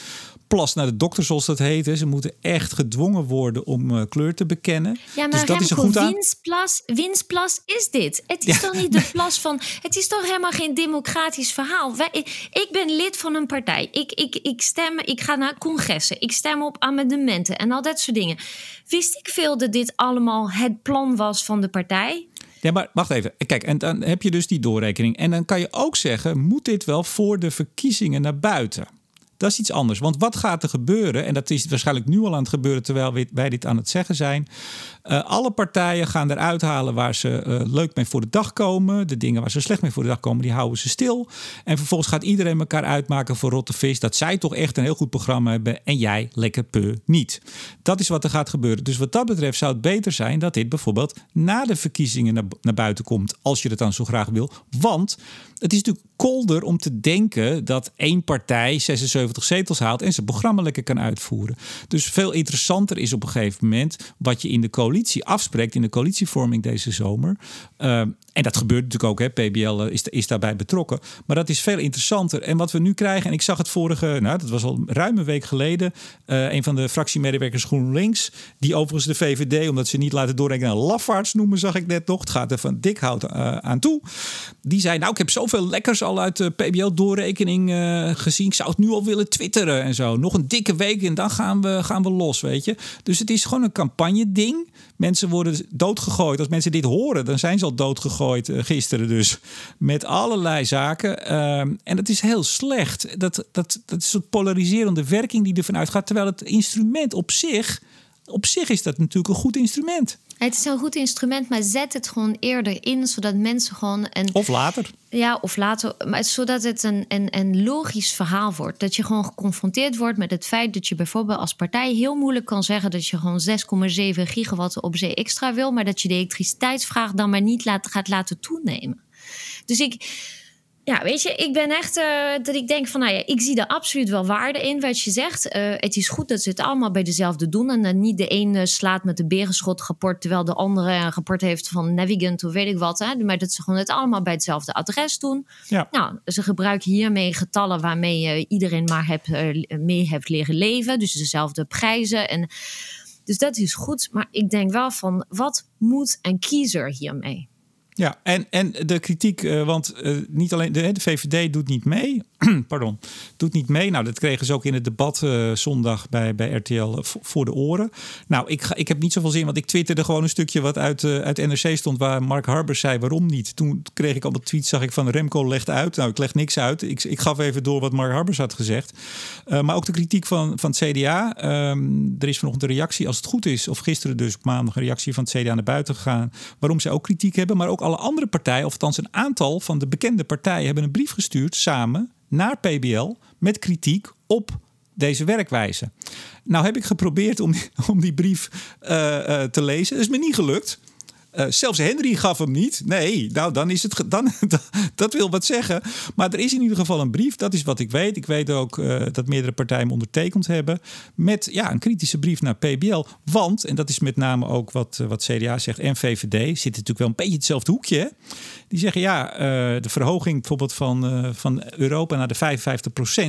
plas naar de dokter, zoals dat heet. Ze moeten echt gedwongen worden om uh, kleur te bekennen. Ja, maar dus dat Remco, is een goed aan... winstplas, winstplas is dit. Het is Ja. toch niet de [laughs] plas van... Het is toch helemaal geen democratisch verhaal. Wij, ik ben lid van een partij. Ik, ik, ik stem, ik ga naar congressen. Ik stem op amendementen en al dat soort dingen. Wist ik veel dat dit allemaal het plan was van de partij? Ja, maar wacht even. Kijk, en dan heb je dus die doorrekening. En dan kan je ook zeggen: moet dit wel voor de verkiezingen naar buiten? Dat is iets anders. Want wat gaat er gebeuren? En dat is waarschijnlijk nu al aan het gebeuren terwijl wij dit aan het zeggen zijn. Uh, alle partijen gaan eruit halen waar ze uh, leuk mee voor de dag komen. De dingen waar ze slecht mee voor de dag komen, die houden ze stil. En vervolgens gaat iedereen elkaar uitmaken voor rotte vis. Dat zij toch echt een heel goed programma hebben en jij lekker peu niet. Dat is wat er gaat gebeuren. Dus wat dat betreft zou het beter zijn dat dit bijvoorbeeld na de verkiezingen naar, naar buiten komt. Als je dat dan zo graag wil. Want het is natuurlijk kolder om te denken dat één partij 76 zetels haalt en zijn programma lekker kan uitvoeren. Dus veel interessanter is op een gegeven moment wat je in de coalitie afspreekt, in de coalitievorming deze zomer. Uh, en dat gebeurt natuurlijk ook, hè. PBL is, is daarbij betrokken. Maar dat is veel interessanter. En wat we nu krijgen, en ik zag het vorige, nou, dat was al ruim een week geleden. Uh, een van de fractiemedewerkers GroenLinks, die overigens de VVD, omdat ze niet laten doorrekenen, lafaards noemen, zag ik net nog. Het gaat er van dik hout uh, aan toe. Die zei, nou, ik heb zoveel lekkers al uit de PBL-doorrekening gezien. Ik zou het nu al willen twitteren en zo. Nog een dikke week en dan gaan we, gaan we los, weet je. Dus het is gewoon een campagne-ding. Mensen worden doodgegooid. Als mensen dit horen, dan zijn ze al doodgegooid. Uh, gisteren dus. Met allerlei zaken. Uh, en dat is heel slecht. Dat, dat, dat is een polariserende werking die ervan uitgaat. Terwijl het instrument op zich... Op zich is dat natuurlijk een goed instrument. Het is een goed instrument, maar zet het gewoon eerder in, zodat mensen gewoon een. Of later. Ja, of later. Maar zodat het een, een, een logisch verhaal wordt. Dat je gewoon geconfronteerd wordt met het feit dat je bijvoorbeeld als partij heel moeilijk kan zeggen dat je gewoon 6,7 gigawatt op zee extra wil, maar dat je de elektriciteitsvraag dan maar niet laat, gaat laten toenemen. Dus ik. Ja, weet je, ik ben echt uh, dat ik denk van, nou ja, ik zie er absoluut wel waarde in wat je zegt. Uh, het is goed dat ze het allemaal bij dezelfde doen en dan niet de ene slaat met de berenschot rapport, terwijl de andere een rapport heeft van Navigant of weet ik wat. Hè? Maar dat ze gewoon het allemaal bij hetzelfde adres doen. Ja. Nou, ze gebruiken hiermee getallen waarmee je iedereen maar hebt, uh, mee hebt leren leven. Dus dezelfde prijzen en... Dus dat is goed, maar ik denk wel van, wat moet een kiezer hiermee? Ja, en, en de kritiek, uh, want uh, niet alleen de, de, VVD doet niet mee. [clears throat] Pardon, doet niet mee. Nou, dat kregen ze ook in het debat uh, zondag bij, bij RTL voor de oren. Nou, ik, ga, ik heb niet zoveel zin, want ik twitterde gewoon een stukje wat uit, uit NRC stond, waar Mark Harbers zei waarom niet. Toen kreeg ik allemaal tweets, zag ik van Remco legt uit. Nou, ik leg niks uit. Ik, ik gaf even door wat Mark Harbers had gezegd. maar ook de kritiek van, van het CDA. Um, er is vanochtend een reactie, als het goed is, of gisteren dus op maandag een reactie van het CDA naar buiten gegaan, waarom ze ook kritiek hebben, maar ook alle andere partijen, of althans een aantal van de bekende partijen, hebben een brief gestuurd samen naar PBL met kritiek op deze werkwijze. Nou heb ik geprobeerd om, [laughs] om die brief uh, uh, te lezen. Dat is me niet gelukt. Uh, zelfs Henry gaf hem niet. Nee, nou dan is het. Dan, [laughs] dat wil wat zeggen. Maar er is in ieder geval een brief. Dat is wat ik weet. Ik weet ook dat meerdere partijen hem ondertekend hebben. Met ja, een kritische brief naar PBL. Want, en dat is met name ook wat, wat CDA zegt en VVD. Zit natuurlijk wel een beetje hetzelfde hoekje. Hè? Die zeggen ja, de verhoging bijvoorbeeld van, van Europa naar de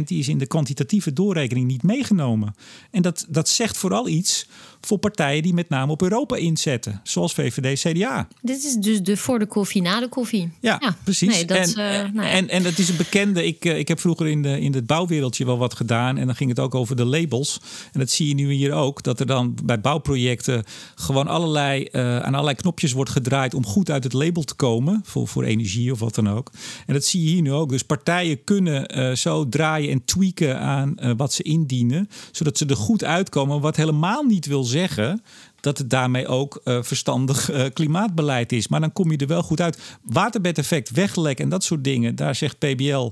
55% die is in de kwantitatieve doorrekening niet meegenomen. En dat, dat zegt vooral iets voor partijen die met name op Europa inzetten, zoals VVD, CDA. Dit is dus de voor de koffie, na de koffie. Ja, precies. Nee, dat, en, uh, nou en, en dat is een bekende. Ik, ik heb vroeger in, de, in het bouwwereldje wel wat gedaan en dan ging het ook over de labels. En dat zie je nu hier ook, dat er dan bij bouwprojecten gewoon allerlei, uh, aan allerlei knopjes wordt gedraaid om goed uit het label te komen, voor, voor energie of wat dan ook. En dat zie je hier nu ook. Dus partijen kunnen uh, zo draaien en tweaken aan uh, wat ze indienen, zodat ze er goed uitkomen. Wat helemaal niet wil zeggen dat het daarmee ook uh, verstandig klimaatbeleid is. Maar dan kom je er wel goed uit. Waterbedeffect, weglek en dat soort dingen, daar zegt PBL.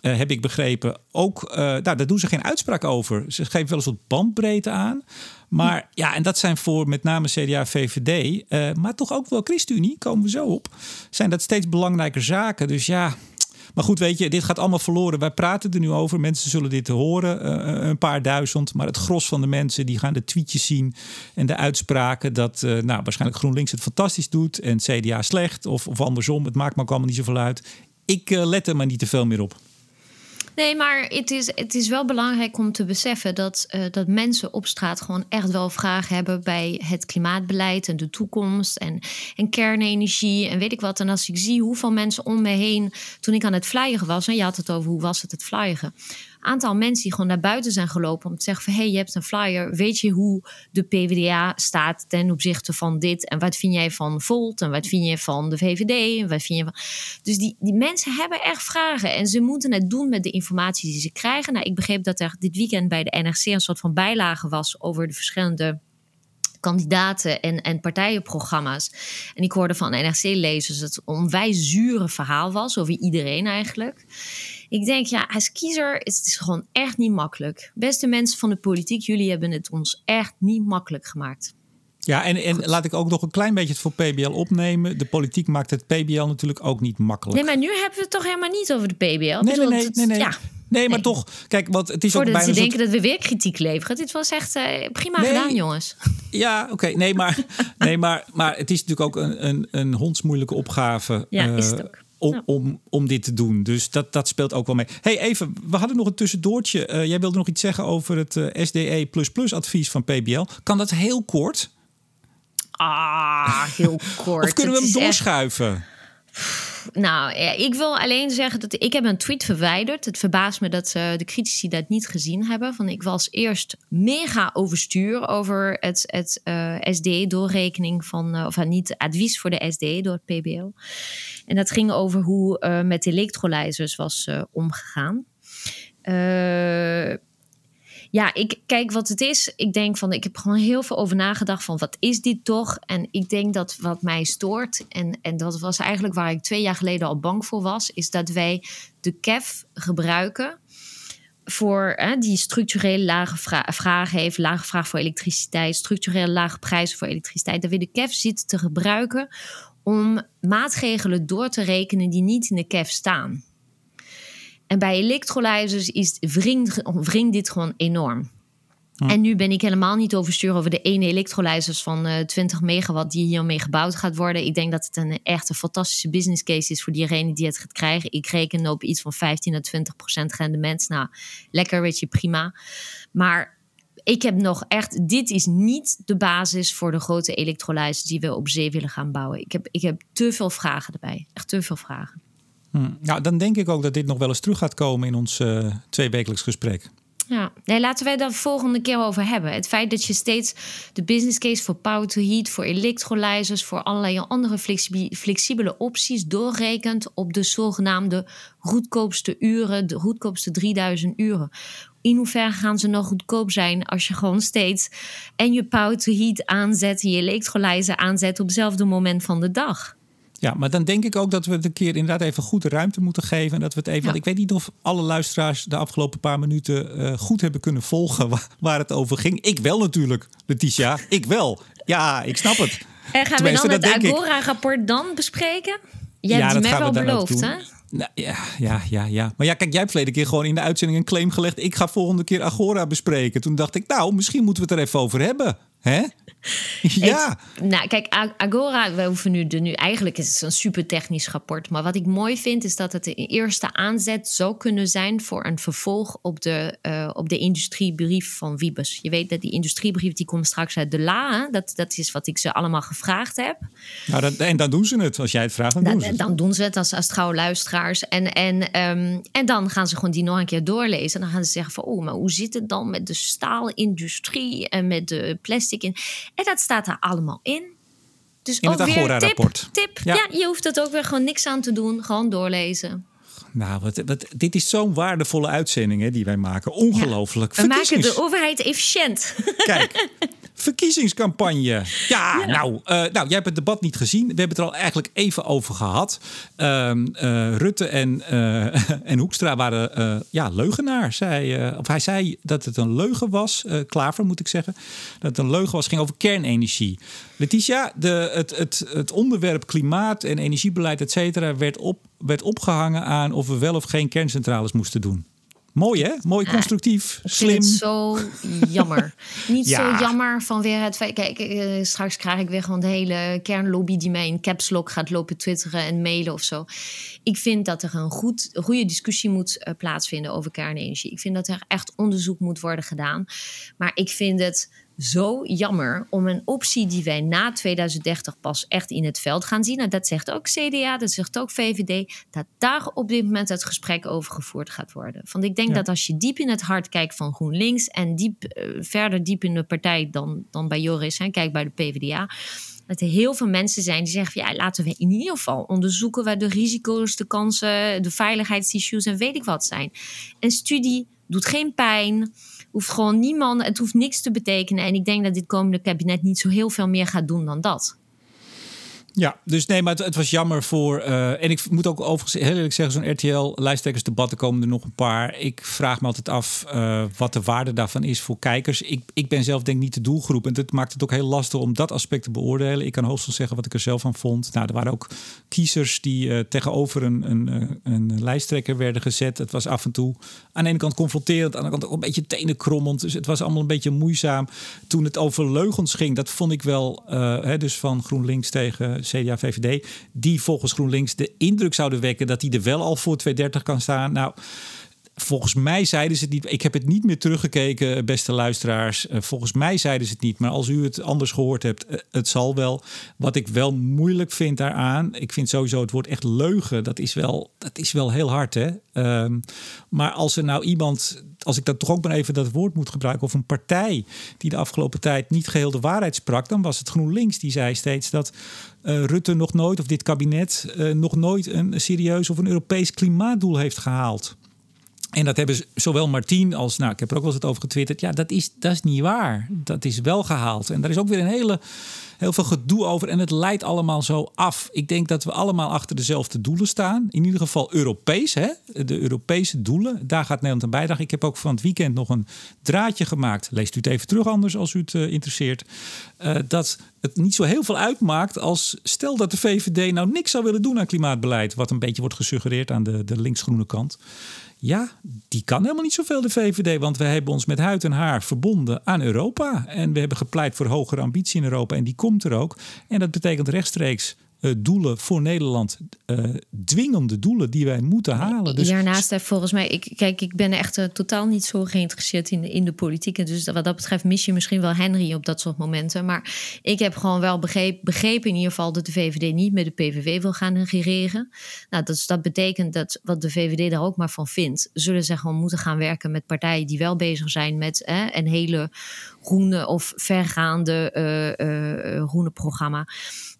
Heb ik begrepen. Ook, nou, daar doen ze geen uitspraak over. Ze geven wel eens wat bandbreedte aan. Maar ja, en dat zijn voor met name CDA, VVD, maar toch ook wel ChristenUnie, komen we zo op. Zijn dat steeds belangrijke zaken. Dus ja, maar goed, weet je, dit gaat allemaal verloren. Wij praten er nu over. Mensen zullen dit horen, uh, een paar duizend. Maar het gros van de mensen die gaan de tweetjes zien en de uitspraken dat nou, waarschijnlijk GroenLinks het fantastisch doet en CDA slecht. Of, of andersom. Het maakt me ook allemaal niet zoveel uit. Ik let er maar niet te veel meer op. Nee, maar het is, het is wel belangrijk om te beseffen dat, uh, dat mensen op straat gewoon echt wel vragen hebben bij het klimaatbeleid en de toekomst en, en kernenergie en weet ik wat. En als ik zie hoeveel mensen om me heen, toen ik aan het vliegen was, en je had het over hoe was het het vliegen aantal mensen die gewoon naar buiten zijn gelopen om te zeggen van hé, hey, je hebt een flyer. Weet je hoe de PvdA staat ten opzichte van dit? En wat vind jij van Volt? En wat vind je van de VVD? En wat vind je van... Dus die, die mensen hebben echt vragen en ze moeten het doen met de informatie die ze krijgen. Nou, ik begreep dat er dit weekend bij de NRC een soort van bijlage was over de verschillende kandidaten en, en partijenprogramma's. En ik hoorde van NRC-lezers dat het een onwijs zure verhaal was over iedereen eigenlijk. Ik denk, ja, als kiezer is het gewoon echt niet makkelijk. Beste mensen van de politiek, jullie hebben het ons echt niet makkelijk gemaakt. Ja, en, en laat ik ook nog een klein beetje het voor PBL opnemen. De politiek maakt het PBL natuurlijk ook niet makkelijk. Nee, maar nu hebben we het toch helemaal niet over de PBL? Nee, nee, nee, nee, nee. Ja. Nee, maar toch, kijk, want het is Voordat ook bijna. ze denken dat we weer kritiek leveren. Dit was echt uh, prima nee. gedaan, jongens. [laughs] Ja, oké. Okay. Nee, maar, [laughs] nee maar, maar het is natuurlijk ook een, een, een hondsmoeilijke opgave. Ja, uh, is het ook. Om, ja. om, om dit te doen. Dus dat, dat speelt ook wel mee. hey, even, we hadden nog een tussendoortje. Uh, jij wilde nog iets zeggen over het SDE advies van PBL. Kan dat heel kort? Ah, heel kort. of kunnen we hem doorschuiven? Echt... Nou, ik wil alleen zeggen dat ik heb een tweet verwijderd. Het verbaast me dat uh, de critici dat niet gezien hebben. Van ik was eerst mega overstuur over het, het uh, SD-doorrekening van, uh, of niet advies voor de SD door het PBL. En dat ging over hoe met elektrolyzers was omgegaan. Ja, ik kijk wat het is. Ik denk van, ik heb gewoon heel veel over nagedacht van wat is dit toch? En ik denk dat wat mij stoort, en, en dat was eigenlijk waar ik twee jaar geleden al bang voor was, is dat wij de CAF gebruiken voor hè, die structurele lage vra vragen heeft, lage vraag voor elektriciteit, structurele lage prijzen voor elektriciteit. Dat we de CAF zitten te gebruiken om maatregelen door te rekenen die niet in de CAF staan. En bij elektrolyzers is wringt, wringt dit gewoon enorm. En nu ben ik helemaal niet overstuur over de ene elektrolyzers van uh, 20 megawatt die hiermee gebouwd gaat worden. Ik denk dat het een echt een fantastische business case is voor diegene die het gaat krijgen. Ik reken op iets van 15 à 20 procent rendement. Nou, lekker, weet je, prima. Maar ik heb nog echt, dit is niet de basis voor de grote elektrolyzers die we op zee willen gaan bouwen. Ik heb, ik heb te veel vragen erbij. Echt te veel vragen. Hmm. Nou, dan denk ik ook dat dit nog wel eens terug gaat komen in ons uh, tweewekelijks gesprek. Ja, nee, laten wij daar de volgende keer over hebben. Het feit dat je steeds de business case voor power to heat, voor electrolyzers, voor allerlei andere flexibele opties doorrekent op de zogenaamde goedkoopste uren, de goedkoopste 3000 uren. In hoeverre gaan ze nog goedkoop zijn als je gewoon steeds en je power to heat aanzet, je elektrolyzer aanzet op hetzelfde moment van de dag? Ja, maar dan denk ik ook dat we het een keer inderdaad even goed ruimte moeten geven. En dat we het even. Ja. Want ik weet niet of alle luisteraars de afgelopen paar minuten uh, goed hebben kunnen volgen waar, waar, het over ging. Ik wel natuurlijk, Letitia. ik wel. Ja, ik snap het. En gaan Tenminste, we dan het Agora-rapport dan bespreken? Jij ja, hebt het mij wel beloofd, hè? Nou, ja, ja, ja, ja. Maar ja, kijk, jij hebt verleden keer gewoon in de uitzending een claim gelegd. Ik ga volgende keer Agora bespreken. Toen dacht ik, nou, misschien moeten we het er even over hebben. Hè? [laughs] Ja. nou, kijk, Agora, we hoeven nu, de, nu eigenlijk is het een super technisch rapport. Maar wat ik mooi vind, is dat het een eerste aanzet zou kunnen zijn voor een vervolg op de, uh, op de industriebrief van Wiebes. Je weet dat die industriebrief die komt straks uit de La. Dat, dat is wat ik ze allemaal gevraagd heb. Nou, dat, en dan doen ze het. Als jij het vraagt, dan doen ze het. Dan doen ze het als, als trouwe luisteraars. En, en, um, en dan gaan ze gewoon die nog een keer doorlezen. En dan gaan ze zeggen van, oh, maar hoe zit het dan met de staalindustrie en met de plastic? In? En dat staat er allemaal in. Dus in ook het Agora-rapport. Tip, ja. ja. je hoeft het ook weer gewoon niks aan te doen. Gewoon doorlezen. Nou, wat, wat, dit is zo'n waardevolle uitzending hè, die wij maken. Ongelooflijk. we maken de overheid efficiënt. [laughs] Kijk, verkiezingscampagne. Ja, Nou, uh, nou, jij hebt het debat niet gezien. We hebben het er al eigenlijk even over gehad. Uh, uh, Rutte en, uh, [laughs] en Hoekstra waren ja, leugenaar. Zij, of hij zei dat het een leugen was. Klaver moet ik zeggen. Dat het een leugen was. ging over kernenergie. Letitia, de, het, het, het onderwerp klimaat en energiebeleid, et cetera, werd, op, werd opgehangen aan of we wel of geen kerncentrales moesten doen. Mooi hè? Mooi constructief, ja, slim. zo jammer. [laughs] Niet zo jammer vanwege het feit... Kijk, eh, straks krijg ik weer gewoon de hele kernlobby... die mij in caps lock gaat lopen twitteren en mailen of zo. Ik vind dat er een, goed, een goede discussie moet uh, plaatsvinden over kernenergie. Ik vind dat er echt onderzoek moet worden gedaan. Maar ik vind het zo jammer om een optie die wij na 2030 pas echt in het veld gaan zien. En dat zegt ook CDA, dat zegt ook VVD, dat daar op dit moment het gesprek over gevoerd gaat worden. Want ik denk dat als je diep in het hart kijkt van GroenLinks en diep, uh, verder diep in de partij dan, dan bij Joris, en kijk bij de PvdA, dat er heel veel mensen zijn die zeggen: ja, laten we in ieder geval onderzoeken waar de risico's, de kansen, de veiligheidsissues en weet ik wat zijn. Een studie doet geen pijn hoeft gewoon niemand, het hoeft niks te betekenen. En ik denk dat dit komende kabinet niet zo heel veel meer gaat doen dan dat. Ja, dus nee, maar het, was jammer voor. Uh, en ik moet ook overigens heel eerlijk zeggen, zo'n RTL-lijsttrekkersdebatten komen er nog een paar. Ik vraag me altijd af uh, wat de waarde daarvan is voor kijkers. Ik, ik ben zelf denk niet de doelgroep. En dat maakt het ook heel lastig om dat aspect te beoordelen. Ik kan hoogstens zeggen wat ik er zelf van vond. Nou, er waren ook kiezers die uh, tegenover een, een, een lijsttrekker werden gezet. Het was af en toe aan de ene kant confronterend, aan de andere kant ook een beetje tenenkrommend. Dus het was allemaal een beetje moeizaam. Toen het over leugens ging, dat vond ik wel, hè, dus van GroenLinks tegen CDA, VVD, die volgens GroenLinks de indruk zouden wekken dat hij er wel al voor 230 kan staan. Nou, Volgens mij zeiden ze het niet. Ik heb het niet meer teruggekeken, beste luisteraars. Eh, volgens mij zeiden ze het niet. Maar als u het anders gehoord hebt, eh, het zal wel. Wat ik wel moeilijk vind daaraan. Ik vind sowieso het woord echt leugen. Dat is wel, dat is wel heel hard. Hè? Um, maar als er nou iemand. Als ik dat toch ook maar even dat woord moet gebruiken. Of een partij die de afgelopen tijd niet geheel de waarheid sprak. Dan was het GroenLinks. Die zei steeds dat uh, Rutte nog nooit. Of dit kabinet uh, nog nooit een serieus of een Europees klimaatdoel heeft gehaald. En dat hebben zowel Martien als, nou, ik heb er ook wel eens het over getwitterd. Ja, dat is, dat is niet waar. Dat is wel gehaald. En daar is ook weer een hele, heel veel gedoe over. En het leidt allemaal zo af. Ik denk dat we allemaal achter dezelfde doelen staan. In ieder geval Europees, hè? de Europese doelen. Daar gaat Nederland aan bijdragen. Ik heb ook van het weekend nog een draadje gemaakt. Leest u het even terug anders als u het uh, interesseert. Uh, dat het niet zo heel veel uitmaakt als stel dat de VVD nou niks zou willen doen aan klimaatbeleid. Wat een beetje wordt gesuggereerd aan de, de linksgroene kant. Ja, die kan helemaal niet zoveel, de VVD. Want we hebben ons met huid en haar verbonden aan Europa. En we hebben gepleit voor hogere ambitie in Europa. En die komt er ook. En dat betekent rechtstreeks doelen voor Nederland, uh, dwingende doelen die wij moeten halen. Dus Daarnaast heeft volgens mij, ik, kijk, ik ben echt totaal niet zo geïnteresseerd in, in de politiek. En dus wat dat betreft mis je misschien wel Henry op dat soort momenten. Maar ik heb gewoon wel begrepen, begrepen in ieder geval dat de VVD niet met de PVV wil gaan regeren. Nou, dat, dat betekent dat wat de VVD daar ook maar van vindt, zullen ze gewoon moeten gaan werken met partijen die wel bezig zijn met een hele groene of vergaande groene programma.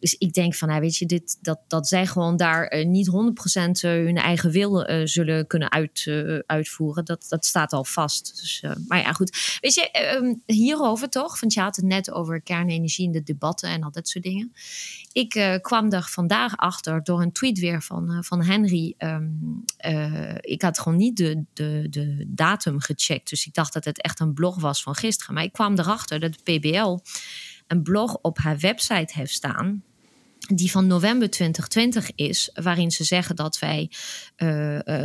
Dus ik denk van, nou, weet je, dit, dat, dat zij gewoon daar uh, niet 100% uh, hun eigen wil uh, zullen kunnen uit, uh, uitvoeren, dat, dat staat al vast. Dus, maar ja, goed. Weet je, um, hierover toch? Want je had het net over kernenergie in de debatten en al dat soort dingen. Ik kwam er vandaag achter door een tweet weer van, van Henry. Um, ik had gewoon niet de, de, de datum gecheckt. Dus ik dacht dat het echt een blog was van gisteren. Maar ik kwam erachter dat de PBL een blog op haar website heeft staan die van november 2020 is, waarin ze zeggen dat wij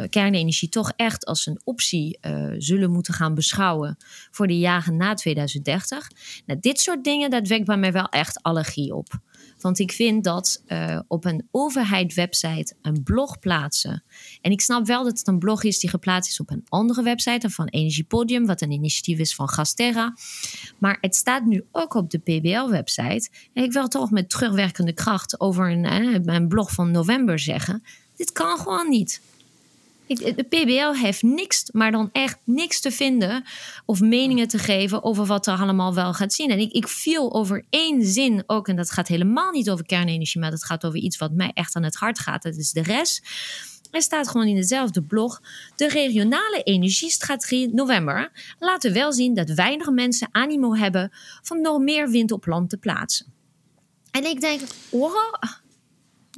kernenergie toch echt als een optie zullen moeten gaan beschouwen voor de jaren na 2030. Nou, dit soort dingen, dat wekt bij mij wel echt allergie op. Want ik vind dat uh, op een overheid-website een blog plaatsen. En ik snap wel dat het een blog is die geplaatst is op een andere website, van Energiepodium, wat een initiatief is van Gasterra. Maar het staat nu ook op de PBL-website. En ik wil toch met terugwerkende kracht over een, een blog van november zeggen. Dit kan gewoon niet. De PBL heeft niks, maar dan echt niks te vinden of meningen te geven over wat er allemaal wel gaat zien. En ik, ik viel over één zin ook, en dat gaat helemaal niet over kernenergie, maar dat gaat over iets wat mij echt aan het hart gaat. Dat is de rest. Er staat gewoon in hetzelfde blog: de regionale energiestrategie november laten wel zien dat weinig mensen animo hebben van nog meer wind op land te plaatsen. En ik denk, wow,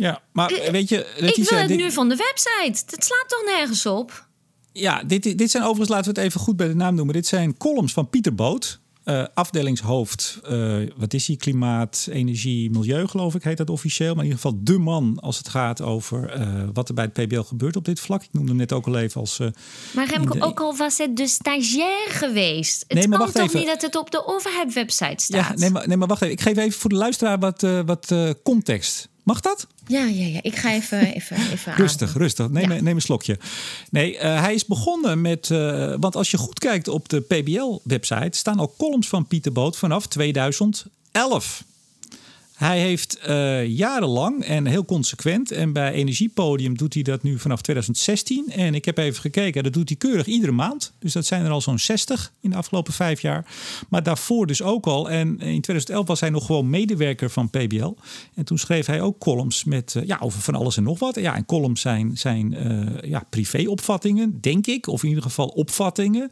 ja, maar weet je... ik wil het dit... nu van de website. Dat slaat toch nergens op? Ja, dit, dit zijn overigens, laten we het even goed bij de naam noemen. Dit zijn columns van Pieter Boot. Uh, afdelingshoofd, uh, wat is hij? Klimaat, energie, milieu, geloof ik, heet dat officieel. Maar in ieder geval de man als het gaat over uh, wat er bij het PBL gebeurt op dit vlak. Ik noemde hem net ook al even als. maar Remco, de... ook al was het de stagiair geweest. Het nee, maar kan toch even. niet dat het op de overheid-website staat? Ja, nee maar, nee, maar wacht even. Ik geef even voor de luisteraar wat, wat context. Mag dat? Ja, ja, ja. Ik ga even. [laughs] even, even rustig, rustig. Neem, ja. neem een slokje. Nee, uh, hij is begonnen met. Uh, want als je goed kijkt op de PBL-website. staan al columns van Pieter Boot vanaf 2011. Hij heeft uh, jarenlang en heel consequent, en bij Energiepodium doet hij dat nu vanaf 2016. En ik heb even gekeken, dat doet hij keurig iedere maand. Dus dat zijn er al zo'n 60 in de afgelopen vijf jaar. Maar daarvoor dus ook al. En in 2011 was hij nog gewoon medewerker van PBL. En toen schreef hij ook columns met, uh, ja, over van alles en nog wat. Ja, en columns zijn, zijn uh, ja, privéopvattingen, denk ik. Of in ieder geval opvattingen.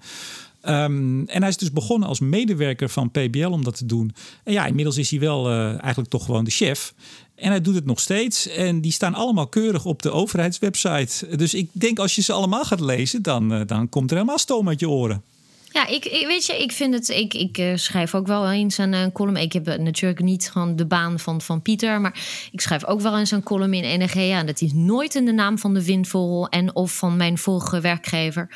Um, en hij is dus begonnen als medewerker van PBL om dat te doen. En ja, inmiddels is hij wel uh, eigenlijk toch gewoon de chef. En hij doet het nog steeds. En die staan allemaal keurig op de overheidswebsite. Dus ik denk als je ze allemaal gaat lezen, dan, uh, dan komt er helemaal stoom uit je oren. Ja, ik, weet je, ik vind het. Ik, ik uh, schrijf ook wel eens een, een column. Ik heb natuurlijk niet gewoon de baan van, van Pieter, maar ik schrijf ook wel eens een column in NRG. Ja, dat is nooit in de naam van de windvogel en of van mijn vorige werkgever.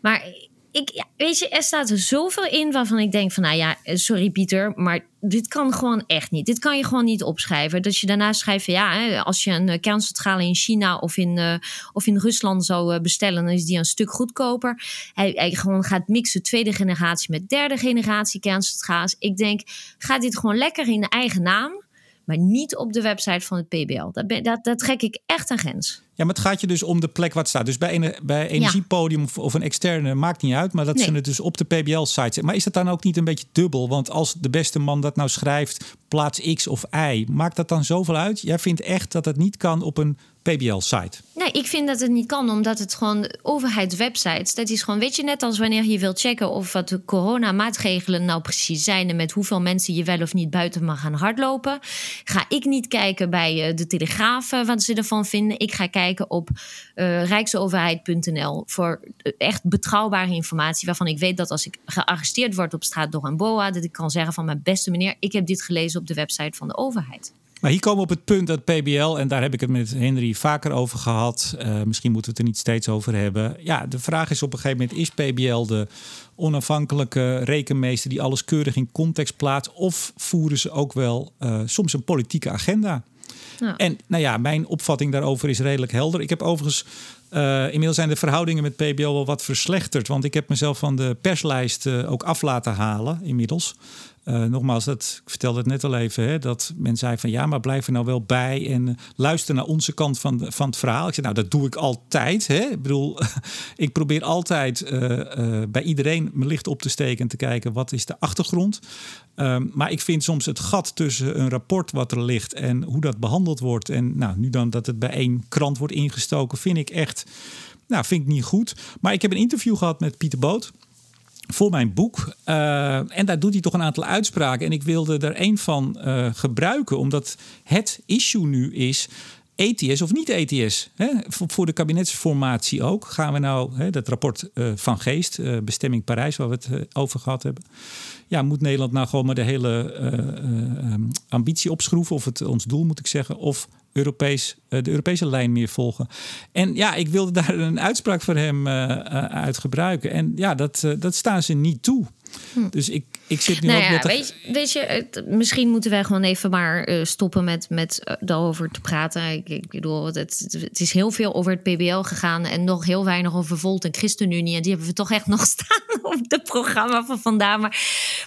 Maar ik, weet je, er staat er zoveel in waarvan ik denk van, nou ja, eh, sorry Pieter, maar dit kan gewoon echt niet. Dit kan je gewoon niet opschrijven. Dat je daarna schrijft van, ja, als je een eh, kerncentrale in China of in, uh, of in Rusland zou bestellen, dan is die een stuk goedkoper. Hij, hij gewoon gaat mixen tweede generatie met derde generatie kerncentrales. Ik denk, ga dit gewoon lekker in de eigen naam, maar niet op de website van het PBL. Dat, dat, dat trek ik echt een grens. Ja, maar het gaat je dus om de plek wat staat. Dus bij een bij energiepodium of, of, een externe maakt niet uit, maar dat nee. ze het dus op de PBL-site Maar is dat dan ook niet een beetje dubbel? Want als de beste man dat nou schrijft, plaats X of Y, maakt dat dan zoveel uit? Jij vindt echt dat het niet kan op een PBL-site? Nee, ik vind dat het niet kan, omdat het gewoon overheidswebsites, dat is gewoon, weet je, net als wanneer je wilt checken of wat de coronamaatregelen nou precies zijn en met hoeveel mensen je wel of niet buiten mag gaan hardlopen, ga ik niet kijken bij de Telegraaf wat ze ervan vinden. Ik ga kijken op uh, rijksoverheid.nl voor echt betrouwbare informatie. Waarvan ik weet dat als ik gearresteerd word op straat door een BOA, dat ik kan zeggen van mijn beste meneer, ik heb dit gelezen op de website van de overheid. Maar hier komen we op het punt dat PBL, en daar heb ik het met Henry vaker over gehad. Uh, misschien moeten we het er niet steeds over hebben. Ja, de vraag is op een gegeven moment: is PBL de onafhankelijke rekenmeester die alles keurig in context plaatst? Of voeren ze ook wel uh, soms een politieke agenda? Ja. En nou ja, mijn opvatting daarover is redelijk helder. Ik heb overigens. Uh, inmiddels zijn de verhoudingen met PBL wel wat verslechterd. Want ik heb mezelf van de perslijst uh, ook af laten halen inmiddels. Uh, nogmaals, ik vertelde het net al even, hè, dat men zei van ja, maar blijf er nou wel bij en uh, luister naar onze kant van, van het verhaal. Ik zei, nou, dat doe ik altijd. Hè. Ik bedoel, [laughs] ik probeer altijd uh, bij iedereen mijn licht op te steken en te kijken wat is de achtergrond. Um, maar ik vind soms het gat tussen een rapport wat er ligt en hoe dat behandeld wordt. En nou, nu dan dat het bij één krant wordt ingestoken, vind ik echt, nou, vind ik niet goed. Maar ik heb een interview gehad met Pieter Boot voor mijn boek. Uh, en daar doet hij toch een aantal uitspraken. En ik wilde er één van uh, gebruiken, omdat het issue nu is. ETS of niet ETS? Hè? Voor, de kabinetsformatie ook. Gaan we nou, hè, dat rapport uh, van Geest, bestemming Parijs, waar we het over gehad hebben. Ja, moet Nederland nou gewoon maar de hele um, ambitie opschroeven, of het ons doel moet ik zeggen, of Europees, de Europese lijn meer volgen? En ja, ik wilde daar een uitspraak van hem uit gebruiken. En ja, dat, dat staan ze niet toe. Hm. Dus ik, ik zit nu nou ook ja, net... Weet, weet je, het, misschien moeten wij gewoon even maar uh, stoppen met, met uh, daarover te praten. Ik, ik bedoel, het, het, is heel veel over het PBL gegaan... en nog heel weinig over Volt en ChristenUnie. En die hebben we toch echt [laughs] nog staan op het programma van vandaag. Maar,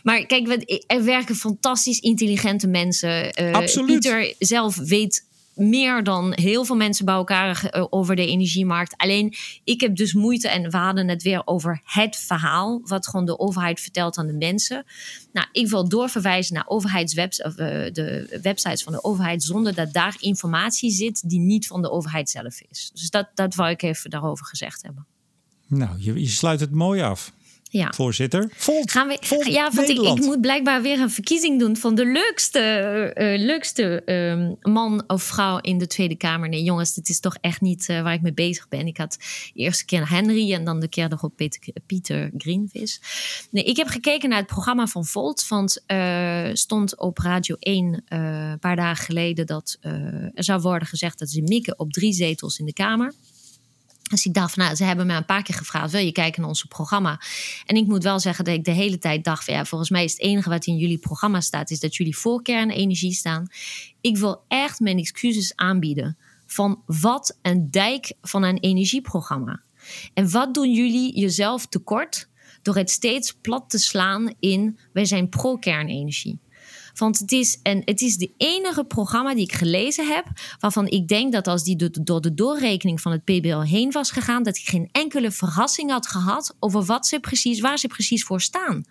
maar kijk, er werken fantastisch intelligente mensen. Uh, Absoluut. Pieter zelf weet meer dan heel veel mensen bij elkaar eh, over de energiemarkt. Alleen ik heb dus moeite en we hadden het weer over het verhaal, wat gewoon de overheid vertelt aan de mensen. Nou, ik wil doorverwijzen naar overheidswebs uh, de websites van de overheid zonder dat daar informatie zit die niet van de overheid zelf is. Dus dat, dat wou ik even daarover gezegd hebben. Nou, je, je sluit het mooi af ja. voorzitter. Volt, Gaan we, Volt ja, want ik, ik, moet blijkbaar weer een verkiezing doen van de leukste, uh, leukste uh, man of vrouw in de Tweede Kamer. Nee, jongens, dit is toch echt niet uh, waar ik mee bezig ben. Ik had de eerste keer Henry en dan de keer nog Peter, Pieter Greenvis. Nee, ik heb gekeken naar het programma van Volt. Want stond op Radio 1 een paar dagen geleden dat er zou worden gezegd dat ze mikken op drie zetels in de Kamer. Dus ik dacht van, nou, ze hebben me een paar keer gevraagd: wil je kijken naar ons programma? En ik moet wel zeggen dat ik de hele tijd dacht: van, ja, volgens mij is het enige wat in jullie programma staat, is dat jullie voor kernenergie staan. Ik wil echt mijn excuses aanbieden van wat een dijk van een energieprogramma. En wat doen jullie jezelf tekort door het steeds plat te slaan in wij zijn pro-kernenergie? Want het is, en het is de enige programma die ik gelezen heb. waarvan ik denk dat als die door de doorrekening van het PBL heen was gegaan. dat ik geen enkele verrassing had gehad. over wat ze precies, waar ze precies voor staan.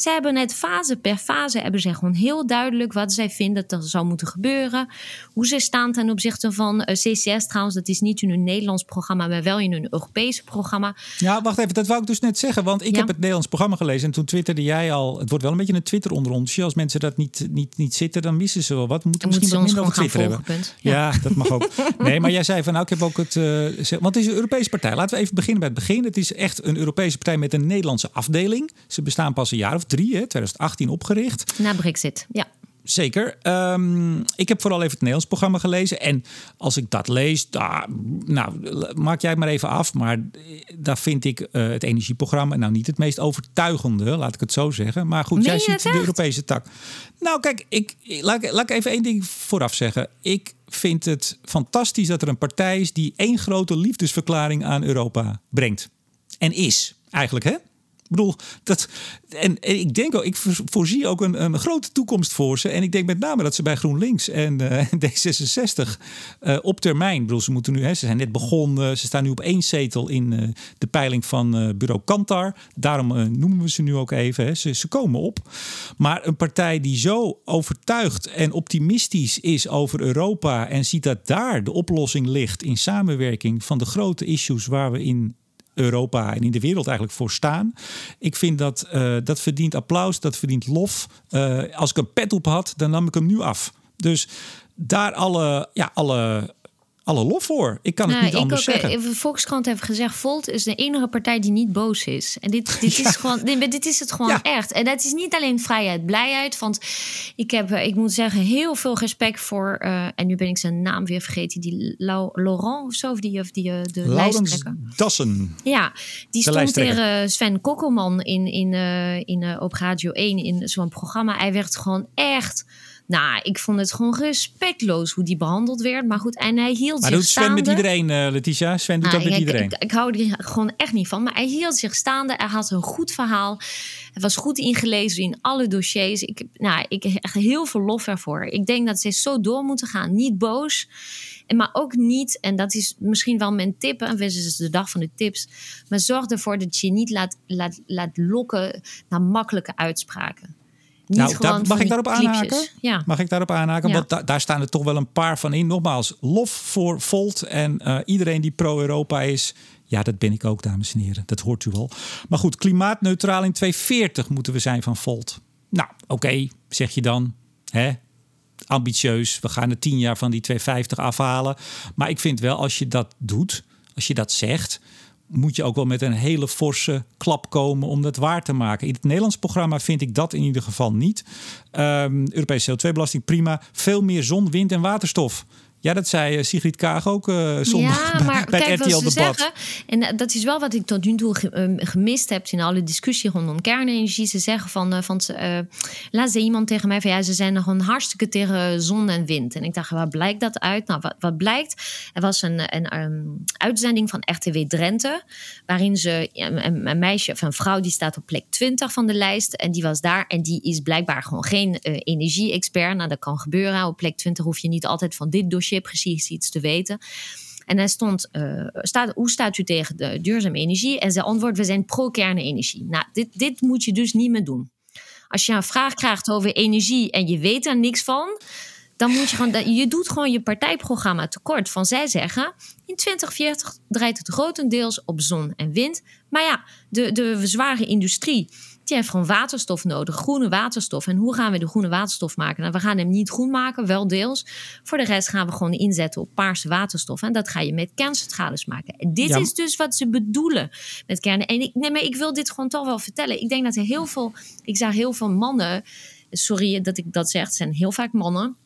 Zij hebben net fase per fase hebben ze gewoon heel duidelijk wat zij vinden dat er zou moeten gebeuren. Hoe ze staan ten opzichte van eh, CCS trouwens. Dat is niet in hun Nederlands programma, maar wel in hun Europese programma. Ja, wacht even. Dat wou ik dus net zeggen. Want ik heb het Nederlands programma gelezen. En toen twitterde jij al. Het wordt wel een beetje een Twitter onderontje. Als mensen dat niet, niet, niet zitten, dan missen ze wel wat. We moeten misschien wat minder over Twitter hebben. Ja. ja. dat mag [laughs] ook. nee, maar jij zei van nou, ik heb ook het. Uh, want het is een Europese partij. Laten we even beginnen bij het begin. Het is echt een Europese partij met een Nederlandse afdeling. Ze bestaan pas een jaar of drie, hè, 2018 opgericht. Na Brexit, ja. Zeker. Um, ik heb vooral even het Nederlands programma gelezen. En als ik dat lees, daar, nou, maak jij het maar even af. Maar daar vind ik uh, het energieprogramma nou niet het meest overtuigende, laat ik het zo zeggen. Maar goed, Meen jij ziet de Europese tak. Nou, kijk, ik, laat, laat ik even één ding vooraf zeggen. Ik vind het fantastisch dat er een partij is die één grote liefdesverklaring aan Europa brengt. En is, eigenlijk, hè? Ik bedoel, dat, en, ik denk ook, ik voorzie ook een, een grote toekomst voor ze. En ik denk met name dat ze bij GroenLinks en uh, D66 uh, op termijn, bedoel, ze moeten nu, hè, ze zijn net begonnen, ze staan nu op één zetel in uh, de peiling van bureau Kantar. Daarom noemen we ze nu ook even. Hè. Ze, ze komen op. Maar een partij die zo overtuigd en optimistisch is over Europa en ziet dat daar de oplossing ligt in samenwerking van de grote issues waar we in Europa en in de wereld eigenlijk voor staan. Ik vind dat uh, dat verdient applaus, dat verdient lof. Uh, als ik een pet op had, dan nam ik hem nu af. Dus daar alle, ja, alle alle lof voor. Ik kan het nou, niet anders ook, zeggen. De Volkskrant heeft gezegd: Volt is de enige partij die niet boos is. En dit, dit, [laughs] is, gewoon, dit, dit is het gewoon Ja. echt. En dat is niet alleen vrijheid, blijheid. Want ik heb, eh, ik moet zeggen, heel veel respect voor. eh, en nu ben ik zijn naam weer vergeten. Die Lau- Laurent of zo, of die, of die eh, de Laurens lijsttrekker. Dassen. Ja, die stond tegen Sven Kokkelman in, in, eh, in, eh, op Radio 1 in zo'n programma. Hij werd gewoon echt. Nou, ik vond het gewoon respectloos hoe die behandeld werd. Maar goed, en hij hield Maar zich doet Sven staande. met iedereen, eh, Letitia? Sven doet Nou, dat met ik, iedereen. Ik, ik hou er gewoon echt niet van. Maar hij hield zich staande. Hij had een goed verhaal. Hij was goed ingelezen in alle dossiers. Ik, nou, ik heb echt heel veel lof ervoor. Ik denk dat ze zo door moeten gaan. Niet boos. En maar ook niet, en dat is misschien wel mijn tip. En dit is de dag van de tips. Maar zorg ervoor dat je je niet laat, laat, laat lokken naar makkelijke uitspraken. Niet Nou, daar- mag ik daarop aanhaken? Ja. Mag ik daarop aanhaken? Ja. Want da- daar staan er toch wel een paar van in. Nogmaals, lof voor Volt en eh, iedereen die pro-Europa is. Ja, dat ben ik ook, dames en heren. Dat hoort u wel. Maar goed, klimaatneutraal in 2040 moeten we zijn van Volt. Nou, oké, zeg je dan. Hè? ambitieus. We gaan er tien jaar van die 250 afhalen. Maar ik vind wel, als je dat doet, als je dat zegt moet je ook wel met een hele forse klap komen om dat waar te maken. In het Nederlands programma vind ik dat in ieder geval niet. Um, Europese CO2-belasting prima. Veel meer zon, wind en waterstof. Ja, dat zei eh, Sigrid Kaag ook uh, zondag ja, maar bij, kijk, het RTL-debat. Zeggen, en eh, dat is wel wat ik tot nu toe gemist heb in alle discussie rondom kernenergie. Ze zeggen van, van uh, laat ze iemand tegen mij van ja, ze zijn nog een hartstikke tegen zon en wind. En ik dacht, waar blijkt dat uit? Nou, wat, wat blijkt? Er was een, een, een, uitzending van RTW Drenthe, waarin ze een, een, meisje of een vrouw die staat op plek 20 van de lijst. En die was daar en die is blijkbaar gewoon geen energie-expert. Nou, dat kan gebeuren. Op plek 20 hoef je niet altijd van dit dossier precies iets te weten. En hij stond, uh, staat, hoe staat u tegen de duurzame energie? En zijn antwoord, we zijn pro-kernenergie. Nou, dit, dit moet je dus niet meer doen. Als je een vraag krijgt over energie en je weet er niks van, dan moet je gewoon, je doet gewoon je partijprogramma tekort. Van zij zeggen, in 2040 draait het grotendeels op zon en wind. Maar ja, de, de zware industrie, die heeft gewoon waterstof nodig, groene waterstof. En hoe gaan we de groene waterstof maken? Nou, we gaan hem niet groen maken, wel deels. Voor de rest gaan we gewoon inzetten op paarse waterstof. En dat ga je met kerncentrales maken. En dit is dus wat ze bedoelen met kernen. En ik, nee, maar ik wil dit gewoon toch wel vertellen. Ik denk dat er heel veel, ik zag heel veel mannen, sorry dat ik dat zeg, het zijn heel vaak mannen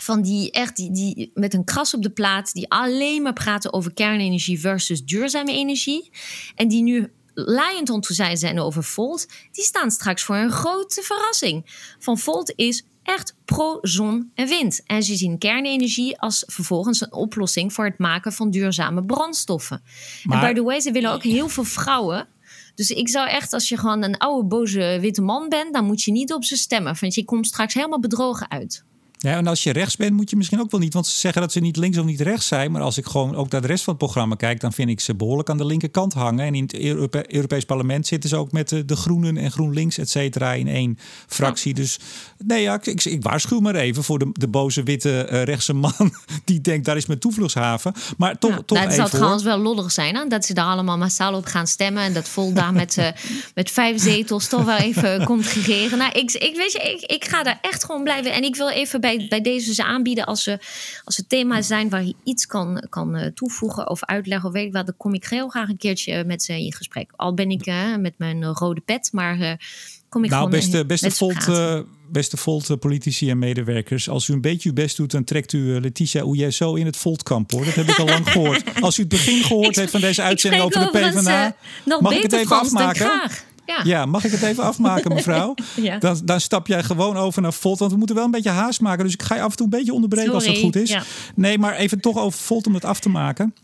van die echt die, die met een kras op de plaat, die alleen maar praten over kernenergie versus duurzame energie. En die nu laaiend ontevreden zijn over Volt, die staan straks voor een grote verrassing. Van Volt is echt pro-zon en wind. En ze zien kernenergie als vervolgens een oplossing voor het maken van duurzame brandstoffen. Maar, en by the way, ze willen ook heel veel vrouwen. Dus ik zou echt, als je gewoon een oude boze witte man bent, dan moet je niet op ze stemmen. Want je komt straks helemaal bedrogen uit. Ja, en als je rechts bent, moet je misschien ook wel niet. Want ze zeggen dat ze niet links of niet rechts zijn. Maar als ik gewoon ook naar de rest van het programma kijk, dan vind ik ze behoorlijk aan de linkerkant hangen. En in het Europees Parlement zitten ze ook met de, de Groenen en GroenLinks, et cetera, in één fractie. Dus nee, ja, ik, ik, waarschuw maar even voor de, de boze witte uh, rechtse man [laughs] die denkt daar is mijn toevluchtshaven. Maar toch, ja, toch dat zou trouwens wel lollig zijn, hè? dat ze daar allemaal massaal op gaan stemmen. En dat vol daar [laughs] met, uh, met vijf zetels toch wel even komt gegeven. Nou, ik, ik, weet je, ik, ik ga daar echt gewoon blijven. En ik wil even bij bij, deze ze aanbieden als ze, als ze thema's zijn waar je iets kan, kan uh, toevoegen of uitleggen of weet ik wat, dan kom ik heel graag een keertje met ze in gesprek. Al ben ik uh, met mijn rode pet, maar uh, kom ik nou, gewoon beste, beste Volt, beste Volt politici en medewerkers, als u een beetje uw best doet, dan trekt u Letitia Ouyesso in het Voltkamp hoor. Dat heb ik al lang gehoord. [laughs] Als u het begin gehoord heeft van deze uitzending over de PvdA, mag ik het even afmaken? Ja. ja. mag ik het even afmaken, mevrouw? [laughs] ja. dan, dan stap jij gewoon over naar Volt. Want we moeten wel een beetje haast maken. Dus ik ga je af en toe een beetje onderbreken als dat goed is. Nee, maar even toch over Volt om het af te maken.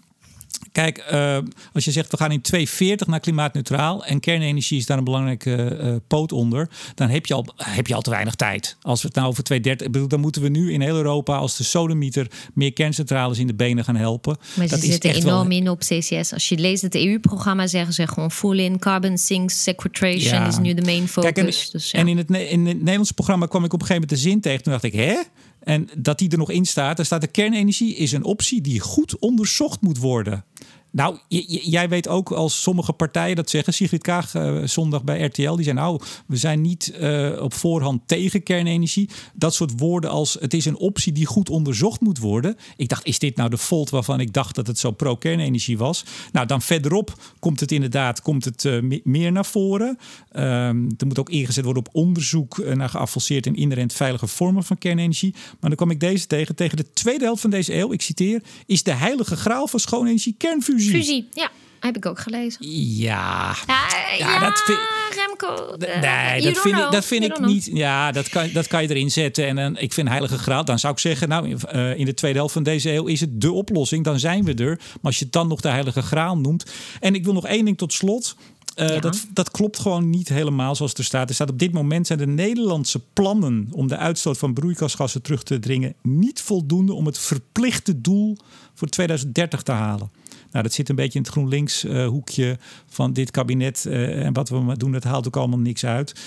Kijk, uh, als je zegt we gaan in 2040 naar klimaatneutraal en kernenergie is daar een belangrijke uh, poot onder, dan heb je, al, heb je al te weinig tijd. Als we het nou over 2030, dan moeten we nu in heel Europa als de sodemieter meer kerncentrales in de benen gaan helpen. Maar ze dat zitten enorm in op CCS. Als je leest het EU-programma, zeggen ze gewoon full in carbon sinks sequestration ja. is nu de main focus. Kijk, en, dus, ja. en in, het, in het Nederlands programma kwam ik op een gegeven moment de zin tegen. Toen dacht ik, hè? En dat die er nog in staat. Er staat de kernenergie is een optie die goed onderzocht moet worden. Nou, jij weet ook als sommige partijen dat zeggen. Sigrid Kaag uh, zondag bij RTL. Die zei nou, we zijn niet uh, op voorhand tegen kernenergie. Dat soort woorden als het is een optie die goed onderzocht moet worden. Ik dacht, is dit nou de Volt waarvan ik dacht dat het zo pro-kernenergie was? Nou, dan verderop komt het inderdaad komt het, uh, meer naar voren. Um, er moet ook ingezet worden op onderzoek naar geavanceerd en inherent veilige vormen van kernenergie. Maar dan kwam ik deze tegen. Tegen de tweede helft van deze eeuw, ik citeer, is de heilige graal van schoonenergie kernfusie. Fusie. ja. Heb ik ook gelezen. Ja. Ja, ja, dat vind, Remco. nee, dat vind, ik, dat vind ik niet. Ja, dat kan, dat kan je erin zetten. En dan, ik vind Heilige Graal. Dan zou ik zeggen, nou, uh, in de tweede helft van deze eeuw is het de oplossing. Dan zijn we er. Maar als je het dan nog de Heilige Graal noemt. En ik wil nog één ding tot slot. Uh, ja. dat, dat klopt gewoon niet helemaal zoals het er staat. Er staat op dit moment zijn de Nederlandse plannen om de uitstoot van broeikasgassen terug te dringen niet voldoende om het verplichte doel voor 2030 te halen. Nou, dat zit een beetje in het GroenLinks uh, hoekje van dit kabinet. Uh, en wat we doen, dat haalt ook allemaal niks uit.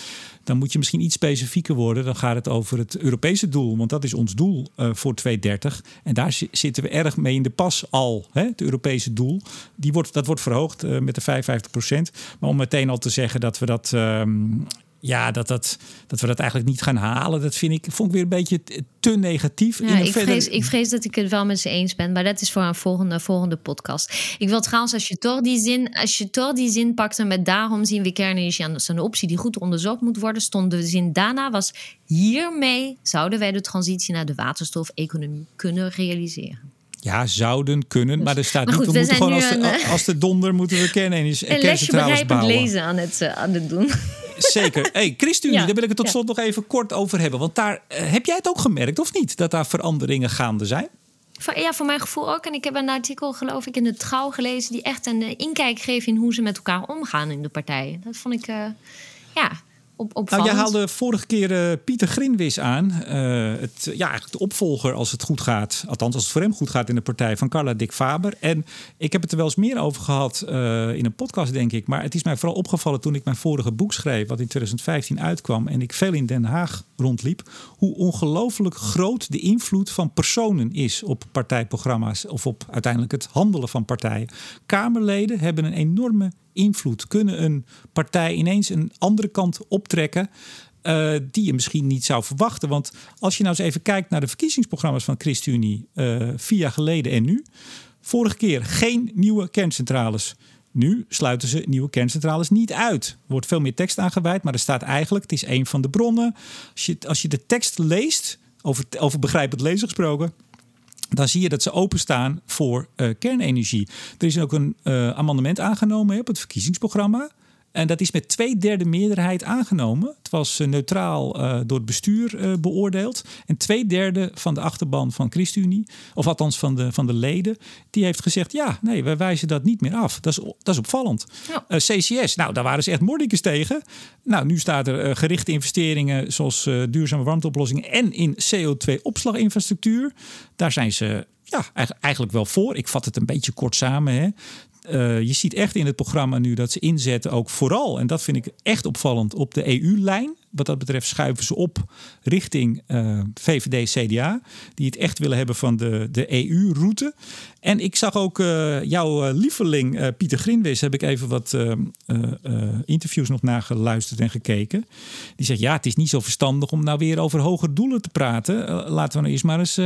Dan moet je misschien iets specifieker worden. Dan gaat het over het Europese doel. Want dat is ons doel uh, voor 2030. En daar zitten we erg mee in de pas al. Hè? Het Europese doel. Die wordt, dat wordt verhoogd met de 55 procent. Maar om meteen al te zeggen dat we dat... Ehm, ja, dat, dat, dat we dat eigenlijk niet gaan halen, dat vind ik, vond ik weer een beetje te negatief. Ja, ik, vrees, ik vrees dat ik het wel met ze eens ben, maar dat is voor een volgende, volgende podcast. Ik wil trouwens, als je toch die zin, als je toch die zin pakte met daarom zien we kernenergie als een optie die goed onderzocht moet worden, stond de zin daarna was hiermee zouden wij de transitie naar de waterstof-economie kunnen realiseren. Ja, zouden kunnen, maar er staat niet. we moeten gewoon als de, eh, als de donder moeten we kennen en een lesje begrijpend lezen aan het, uh, aan het doen. Zeker. [laughs] Hey, ChristenUnie, daar wil ik het tot slot nog even kort over hebben. Want daar uh, heb jij het ook gemerkt, of niet? Dat daar veranderingen gaande zijn? Ja, voor mijn gevoel ook. En ik heb een artikel, geloof ik, in de Trouw gelezen... die echt een inkijk geeft in hoe ze met elkaar omgaan in de partijen. Dat vond ik, ja, op, nou, jij haalde vorige keer uh, Pieter Grinwis aan. Uh, het, ja, eigenlijk de opvolger als het goed gaat. Althans, als het voor hem goed gaat in de partij van Carla Dick Faber. En ik heb het er wel eens meer over gehad uh, in een podcast, denk ik. Maar het is mij vooral opgevallen toen ik mijn vorige boek schreef, wat in 2015 uitkwam. En ik veel in Den Haag rondliep. Hoe ongelooflijk groot de invloed van personen is op partijprogramma's. Of op uiteindelijk het handelen van partijen. Kamerleden hebben een enorme invloed? Kunnen een partij ineens een andere kant optrekken? Uh, die je misschien niet zou verwachten. Want als je nou eens even kijkt naar de verkiezingsprogramma's van ChristenUnie uh, vier jaar geleden en nu. Vorige keer geen nieuwe kerncentrales. Nu sluiten ze nieuwe kerncentrales niet uit. Er wordt veel meer tekst aangeweid, maar er staat eigenlijk, het is een van de bronnen. Als je, als je de tekst leest, over, over begrijpend lezen gesproken, dan zie je dat ze openstaan voor uh, kernenergie. Er is ook een uh, amendement aangenomen op het verkiezingsprogramma. En dat is met twee derde meerderheid aangenomen. Het was eh, neutraal uh, door het bestuur uh, beoordeeld. En twee derde van de achterban van ChristenUnie, of althans van de, van de leden, die heeft gezegd: ja, nee, wij wijzen dat niet meer af. Dat is, dat is opvallend. Ja. CCS, nou, daar waren ze echt mordicus tegen. Nou, nu staat er gerichte investeringen zoals duurzame warmteoplossingen en in CO2-opslaginfrastructuur. Daar zijn ze ja, eigenlijk wel voor. Ik vat het een beetje kort samen. Hè. Uh, je ziet echt in het programma nu dat ze inzetten ook vooral, en dat vind ik echt opvallend, op de EU-lijn wat dat betreft schuiven ze op richting eh, VVD-CDA. Die het echt willen hebben van de, de EU-route. En ik zag ook uh, jouw eh, lieveling Pieter Grinwis. Heb ik even wat interviews nog nageluisterd en gekeken. Die zegt, ja, het is niet zo verstandig om nou weer over hogere doelen te praten. laten we nou eerst maar eens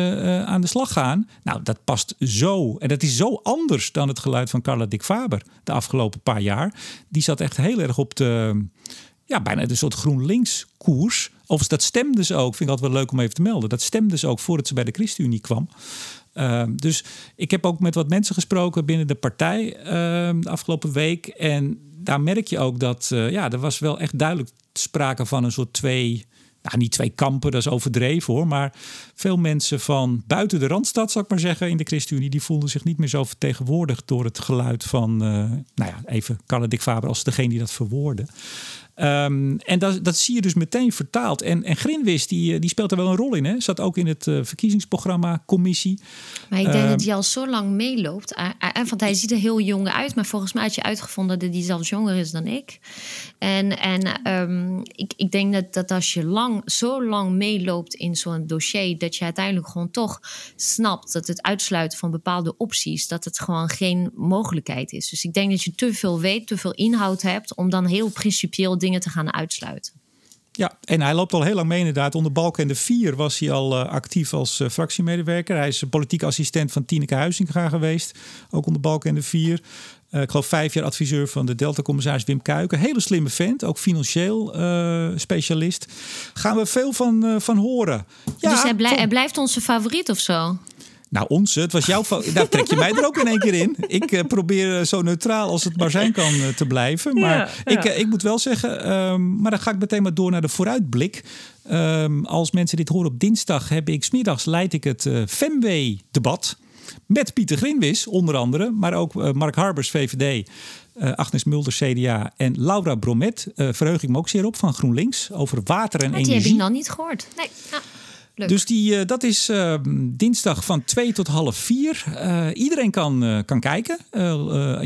aan de slag gaan. Nou, dat past zo. En dat is zo anders dan het geluid van Carla Dick Faber de afgelopen paar jaar. Die zat echt heel erg op de ja, bijna een soort GroenLinks koers. Of dat stemde ze ook, vind ik altijd wel leuk om even te melden. Dat stemde ze ook voordat ze bij de ChristenUnie kwam. Uh, dus ik heb ook met wat mensen gesproken binnen de partij uh, de afgelopen week. En daar merk je ook dat uh, ja, er was wel echt duidelijk sprake van een soort twee. Nou, niet twee kampen, dat is overdreven hoor. Maar veel mensen van buiten de randstad, zou ik maar zeggen, in de ChristenUnie, die voelden zich niet meer zo vertegenwoordigd door het geluid van, nou ja, even Carla Dick Faber als degene die dat verwoordde. Um, en dat, dat zie je dus meteen vertaald. En, en Grinwis, die, eh, die speelt er wel een rol in. Hè? Zat ook in het uh, verkiezingsprogramma, commissie. Maar ik denk um, dat hij al zo lang meeloopt. Want hij ziet er heel jong uit. Maar volgens mij had je uitgevonden dat hij zelfs jonger is dan ik. En, en um, ik, ik denk dat, dat als je lang, zo lang meeloopt in zo'n dossier... dat je uiteindelijk gewoon toch snapt dat het uitsluiten van bepaalde opties... dat het gewoon geen mogelijkheid is. Dus ik denk dat je te veel weet, te veel inhoud hebt... om dan heel principieel dingen te gaan uitsluiten. Ja, en hij loopt al heel lang mee inderdaad. Onder Balken en de Vier was hij al uh, actief als uh, fractiemedewerker. Hij is politiek assistent van Tineke Huizinga geweest. Ook onder Balken en de Vier. Uh, ik geloof vijf jaar adviseur van de Delta-commissaris Wim Kuiken. Hele slimme vent, ook financieel specialist. Gaan we veel van, van horen. Ja, dus hij, blij, hij blijft onze favoriet of zo? Nou, onze, het was jouw fout. [laughs] Daar trek je mij er ook in één keer in. Ik uh, probeer zo neutraal als het maar zijn kan uh, te blijven. Maar ja, ja. Ik, uh, ik moet wel zeggen, um, maar dan ga ik meteen maar door naar de vooruitblik. Um, als mensen dit horen op dinsdag, heb ik smiddags leid ik het Femway-debat. Met Pieter Grinwis, onder andere, maar ook Mark Harbers, VVD. Agnes Mulder, CDA en Laura Bromet. verheug ik me ook zeer op van GroenLinks over water en maar energie. Die heb ik nog niet gehoord. Nee. Dus die, dat is dinsdag van 2 tot half 4. iedereen kan, kan kijken.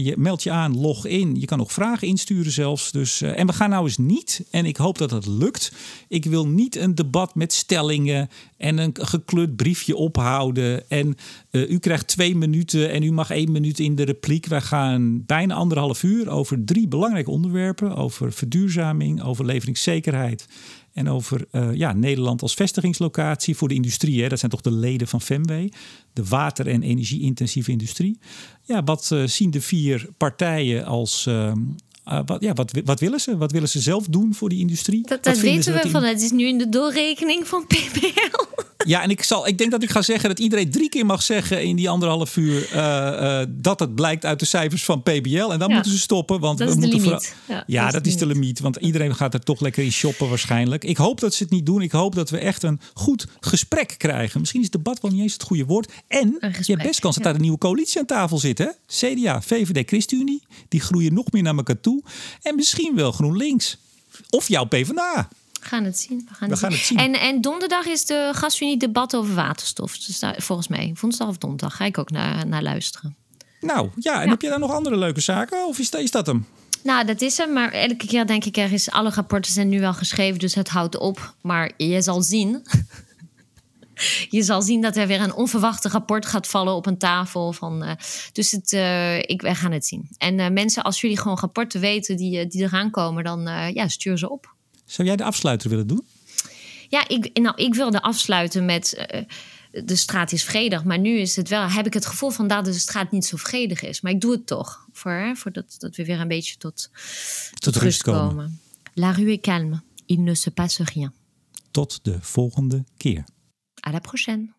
je meldt je aan, log in. Je kan nog vragen insturen zelfs. Dus, en we gaan nou eens niet, en ik hoop dat het lukt. Ik wil niet een debat met stellingen en een gekleurd briefje ophouden. En u krijgt twee minuten en u mag één minuut in de repliek. Wij gaan bijna anderhalf uur over drie belangrijke onderwerpen: over verduurzaming, over leveringszekerheid. En over uh, ja, Nederland als vestigingslocatie voor de industrie. Hè. Dat zijn toch de leden van FEMWE, de water- en energie-intensieve industrie. Ja, wat uh, zien de vier partijen als, uh, wat, ja, wat, wat willen ze? Wat willen ze zelf doen voor die industrie? Dat, dat weten we van. Het is nu in de doorrekening van PBL. Ja, en ik, zal, ik denk dat ik ga zeggen dat iedereen drie keer mag zeggen in die anderhalf uur uh, uh, dat het blijkt uit de cijfers van PBL. En dan moeten ze stoppen. Want dat we is moeten de limiet. Ja, ja, dat, is de limiet. Want iedereen gaat er toch lekker in shoppen waarschijnlijk. Ik hoop dat ze het niet doen. Ik hoop dat we echt een goed gesprek krijgen. Misschien is debat wel niet eens het goede woord. En je hebt best kans dat daar een nieuwe coalitie aan tafel zit. Hè? CDA, VVD, ChristenUnie. Die groeien nog meer naar elkaar toe. En misschien wel GroenLinks. Of jouw PvdA. We gaan het zien. We gaan, we het, gaan zien. het zien. En, en donderdag is de gasunie debat over waterstof. Dus daar, volgens mij, woensdag of donderdag, ga ik ook naar, naar luisteren. Nou ja, en ja. heb je daar nog andere leuke zaken? Of is dat, is dat hem? Nou, dat is hem. Maar elke keer denk ik, er is, alle rapporten zijn nu wel geschreven, dus het houdt op. Maar je zal zien. [laughs] je zal zien dat er weer een onverwachte rapport gaat vallen op een tafel. Van, uh, dus het, uh, ik, wij gaan het zien. En uh, mensen, als jullie gewoon rapporten weten die, die eraan komen, dan ja, stuur ze op. Zou jij de afsluiter willen doen? Ja, ik, nou, ik wilde afsluiten met. Uh, de straat is vredig, maar nu is het wel. Heb ik het gevoel van dat de straat niet zo vredig is. Maar ik doe het toch. Voor, hè, voor dat, dat we weer een beetje tot, tot, tot rust komen. komen. La rue est calme. Il ne se passe rien. Tot de volgende keer. À la prochaine.